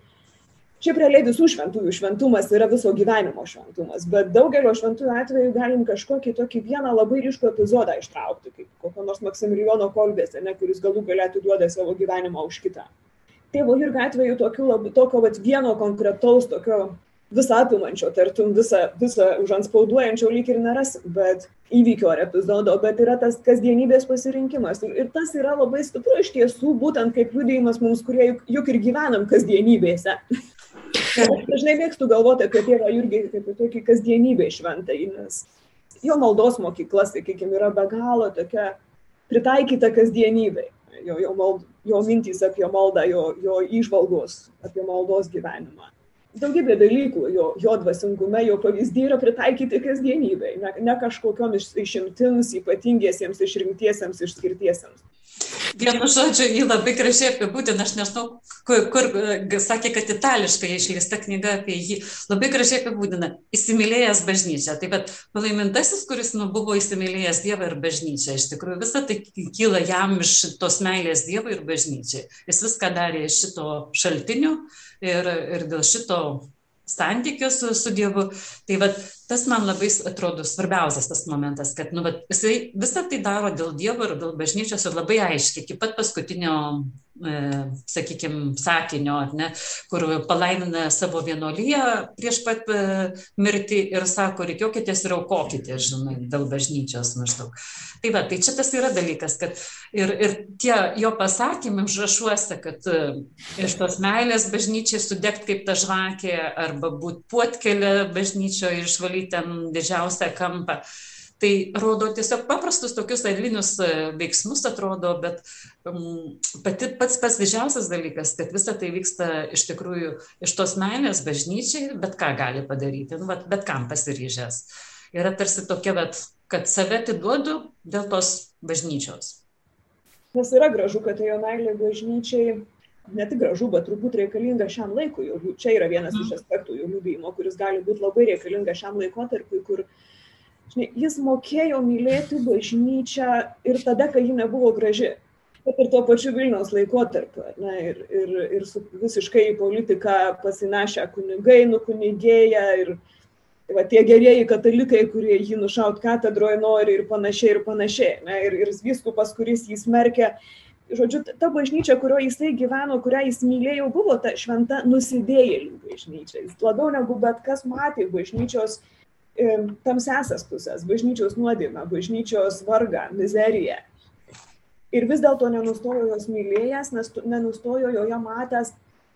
Šiaip realiai visų šventųjų šventumas yra viso gyvenimo šventumas, bet daugelio šventųjų atveju galim kažkokį tokį vieną labai ryškų epizodą ištraukti, kaip kokio nors Maksimilijono kolbės, ne, kuris galų galėtų duoda savo gyvenimą už kitą. Tėvo Jurgio atveju tokio, tokio vat, vieno konkretaus, tokio visą apimančio, tartum visą, visą užanspauduojančio lyg ir nerasim, bet įvykio ar epizodo, bet yra tas kasdienybės pasirinkimas. Ir, ir tas yra labai stipru iš tiesų, būtent kaip liūdėjimas mums, kurie juk, juk ir gyvenam kasdienybėse. Aš dažnai mėgstu galvoti apie tėvą Jurgį kaip apie tokį kasdienybę šventai, nes jo maldos mokykla, sakykime, yra be galo tokia pritaikyta kasdienybei. Jo, jo, mald, jo mintys apie maldą, jo, jo išvalgos apie maldos gyvenimą. Daugybė dalykų jo, jo dvasingume, jo pavyzdį yra pritaikyti kasdienybei, ne, ne kažkokiam išimtims, ypatingiesiems, išrinktiesiems, išskirtiesiems. Vienu žodžiu, jį labai gražiai apibūdina, aš nežinau, kur, kur sakė, kad itališkai išleista knyga apie jį, labai gražiai apibūdina, įsimylėjęs bažnyčią. Taip pat palaimintasis, kuris nu, buvo įsimylėjęs Dievą ir bažnyčią, iš tikrųjų visą tai kyla jam iš tos meilės Dievui ir bažnyčiai. Jis viską darė iš šito šaltinio ir, ir dėl šito santykio su, su Dievu. Tai vat, tas man labai atrodo svarbiausias tas momentas, kad nu, vat, jisai visą tai daro dėl Dievo ir dėl bažnyčios ir labai aiškiai, iki pat paskutinio E, sakykime, sakinio, ne, kur palaimina savo vienolyje prieš pat e, mirtį ir sako, reikiokitės ir aukokitės, žinai, dėl bažnyčios maždaug. Tai va, tai čia tas yra dalykas, kad ir, ir tie jo pasakymai užrašuose, kad e, iš tos meilės bažnyčiai sudegti kaip ta žvakė arba būti puotkelė bažnyčioje ir išvalyti ten didžiausią kampą tai rodo tiesiog paprastus tokius eilinius e, veiksmus atrodo, bet um, pati, pats pats didžiausias dalykas, kad visa tai vyksta iš tikrųjų iš tos meilės bažnyčiai, bet ką gali padaryti, nu, bet, bet kam pasiryžęs. Yra tarsi tokia, bet, kad save atiduodu dėl tos bažnyčios. Nes yra gražu, kad tai jo meilė bažnyčiai ne tik gražu, bet turbūt reikalinga šiam laikui. Čia yra vienas iš aspektų jų liūdėjimo, kuris gali būti labai reikalinga šiam laikotarpiu, kur Žinai, jis mokėjo mylėti bažnyčią ir tada, kai ji nebuvo graži. Bet ir tuo pačiu Vilniaus laikotarpiu. Na, ir, ir, ir su visiškai į politiką pasinešę kunigai, nukunigėję ir va, tie gerieji katalikai, kurie jį nušaut katedroje nori ir panašiai ir panašiai. Na, ir, ir viskupas, kuris jį smerkia. Žodžiu, ta bažnyčia, kurioje jisai gyveno, kurią jis mylėjo, buvo ta šventa nusidėjėlių bažnyčia. Jis labiau negu bet kas matė bažnyčios uh, tamsiasias pusės, bažnyčios nuodėmę, bažnyčios vargą, mizeriją. Ir vis dėlto nenustojo jos mylėjęs, nes nenustojo joje matęs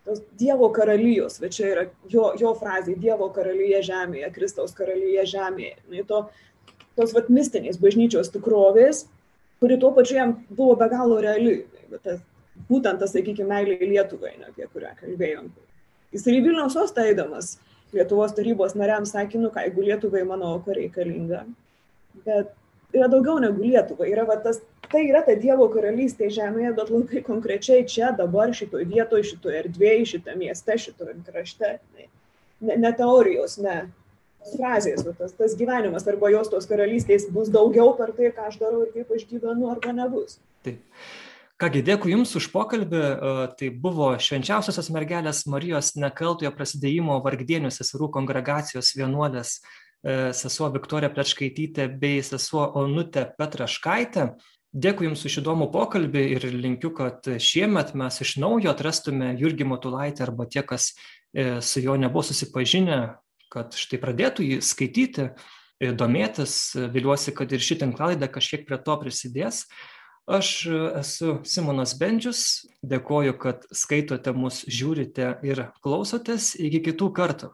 tos Dievo karalijos, bet čia yra jo, jo frazė - Dievo karalyje žemėje, Kristaus karalyje žemėje. Na, to, tos vat mistinės bažnyčios tikrovės, kuri tuo pačiu jam buvo be galo reali. Tas, būtent tas, sakykime, meilė Lietuvai, ne, apie kurią kalbėjom. Jis ir į Vilniaus sostą eidamas Lietuvos tarybos nariams sakė, nu ką, jeigu Lietuvai mano auka reikalinga. Bet yra daugiau negu Lietuva. Yra, va, tas, tai yra ta Dievo karalystė žemėje, bet labai konkrečiai čia, dabar, šitoje vietoje, šitoje erdvėje, šitame mieste, šitoje krašte. Ne, ne teorijos, ne frazės, va, tas, tas gyvenimas arba jos tos karalystės bus daugiau per tai, ką aš darau ir kaip aš gyvenu, arba nebus. Taip. Kągi, dėkui Jums už pokalbį. Tai buvo švenčiausiosios mergelės Marijos nekaltojo prasidėjimo vargdienių seserų kongregacijos vienuolės e, sesuo Viktorija Plečkaitytė bei sesuo Onutė Petraškaitė. Dėkui Jums už įdomų pokalbį ir linkiu, kad šiemet mes iš naujo atrastume Jurgį Motulaitį arba tie, kas e, su juo nebuvo susipažinę, kad štai pradėtų jį skaityti, e, domėtis. Viliuosi, kad ir ši tinklalaidė kažkiek prie to prisidės. Aš esu Simonas Bendžius, dėkoju, kad skaitote mus, žiūrite ir klausotės. Iki kitų kartų.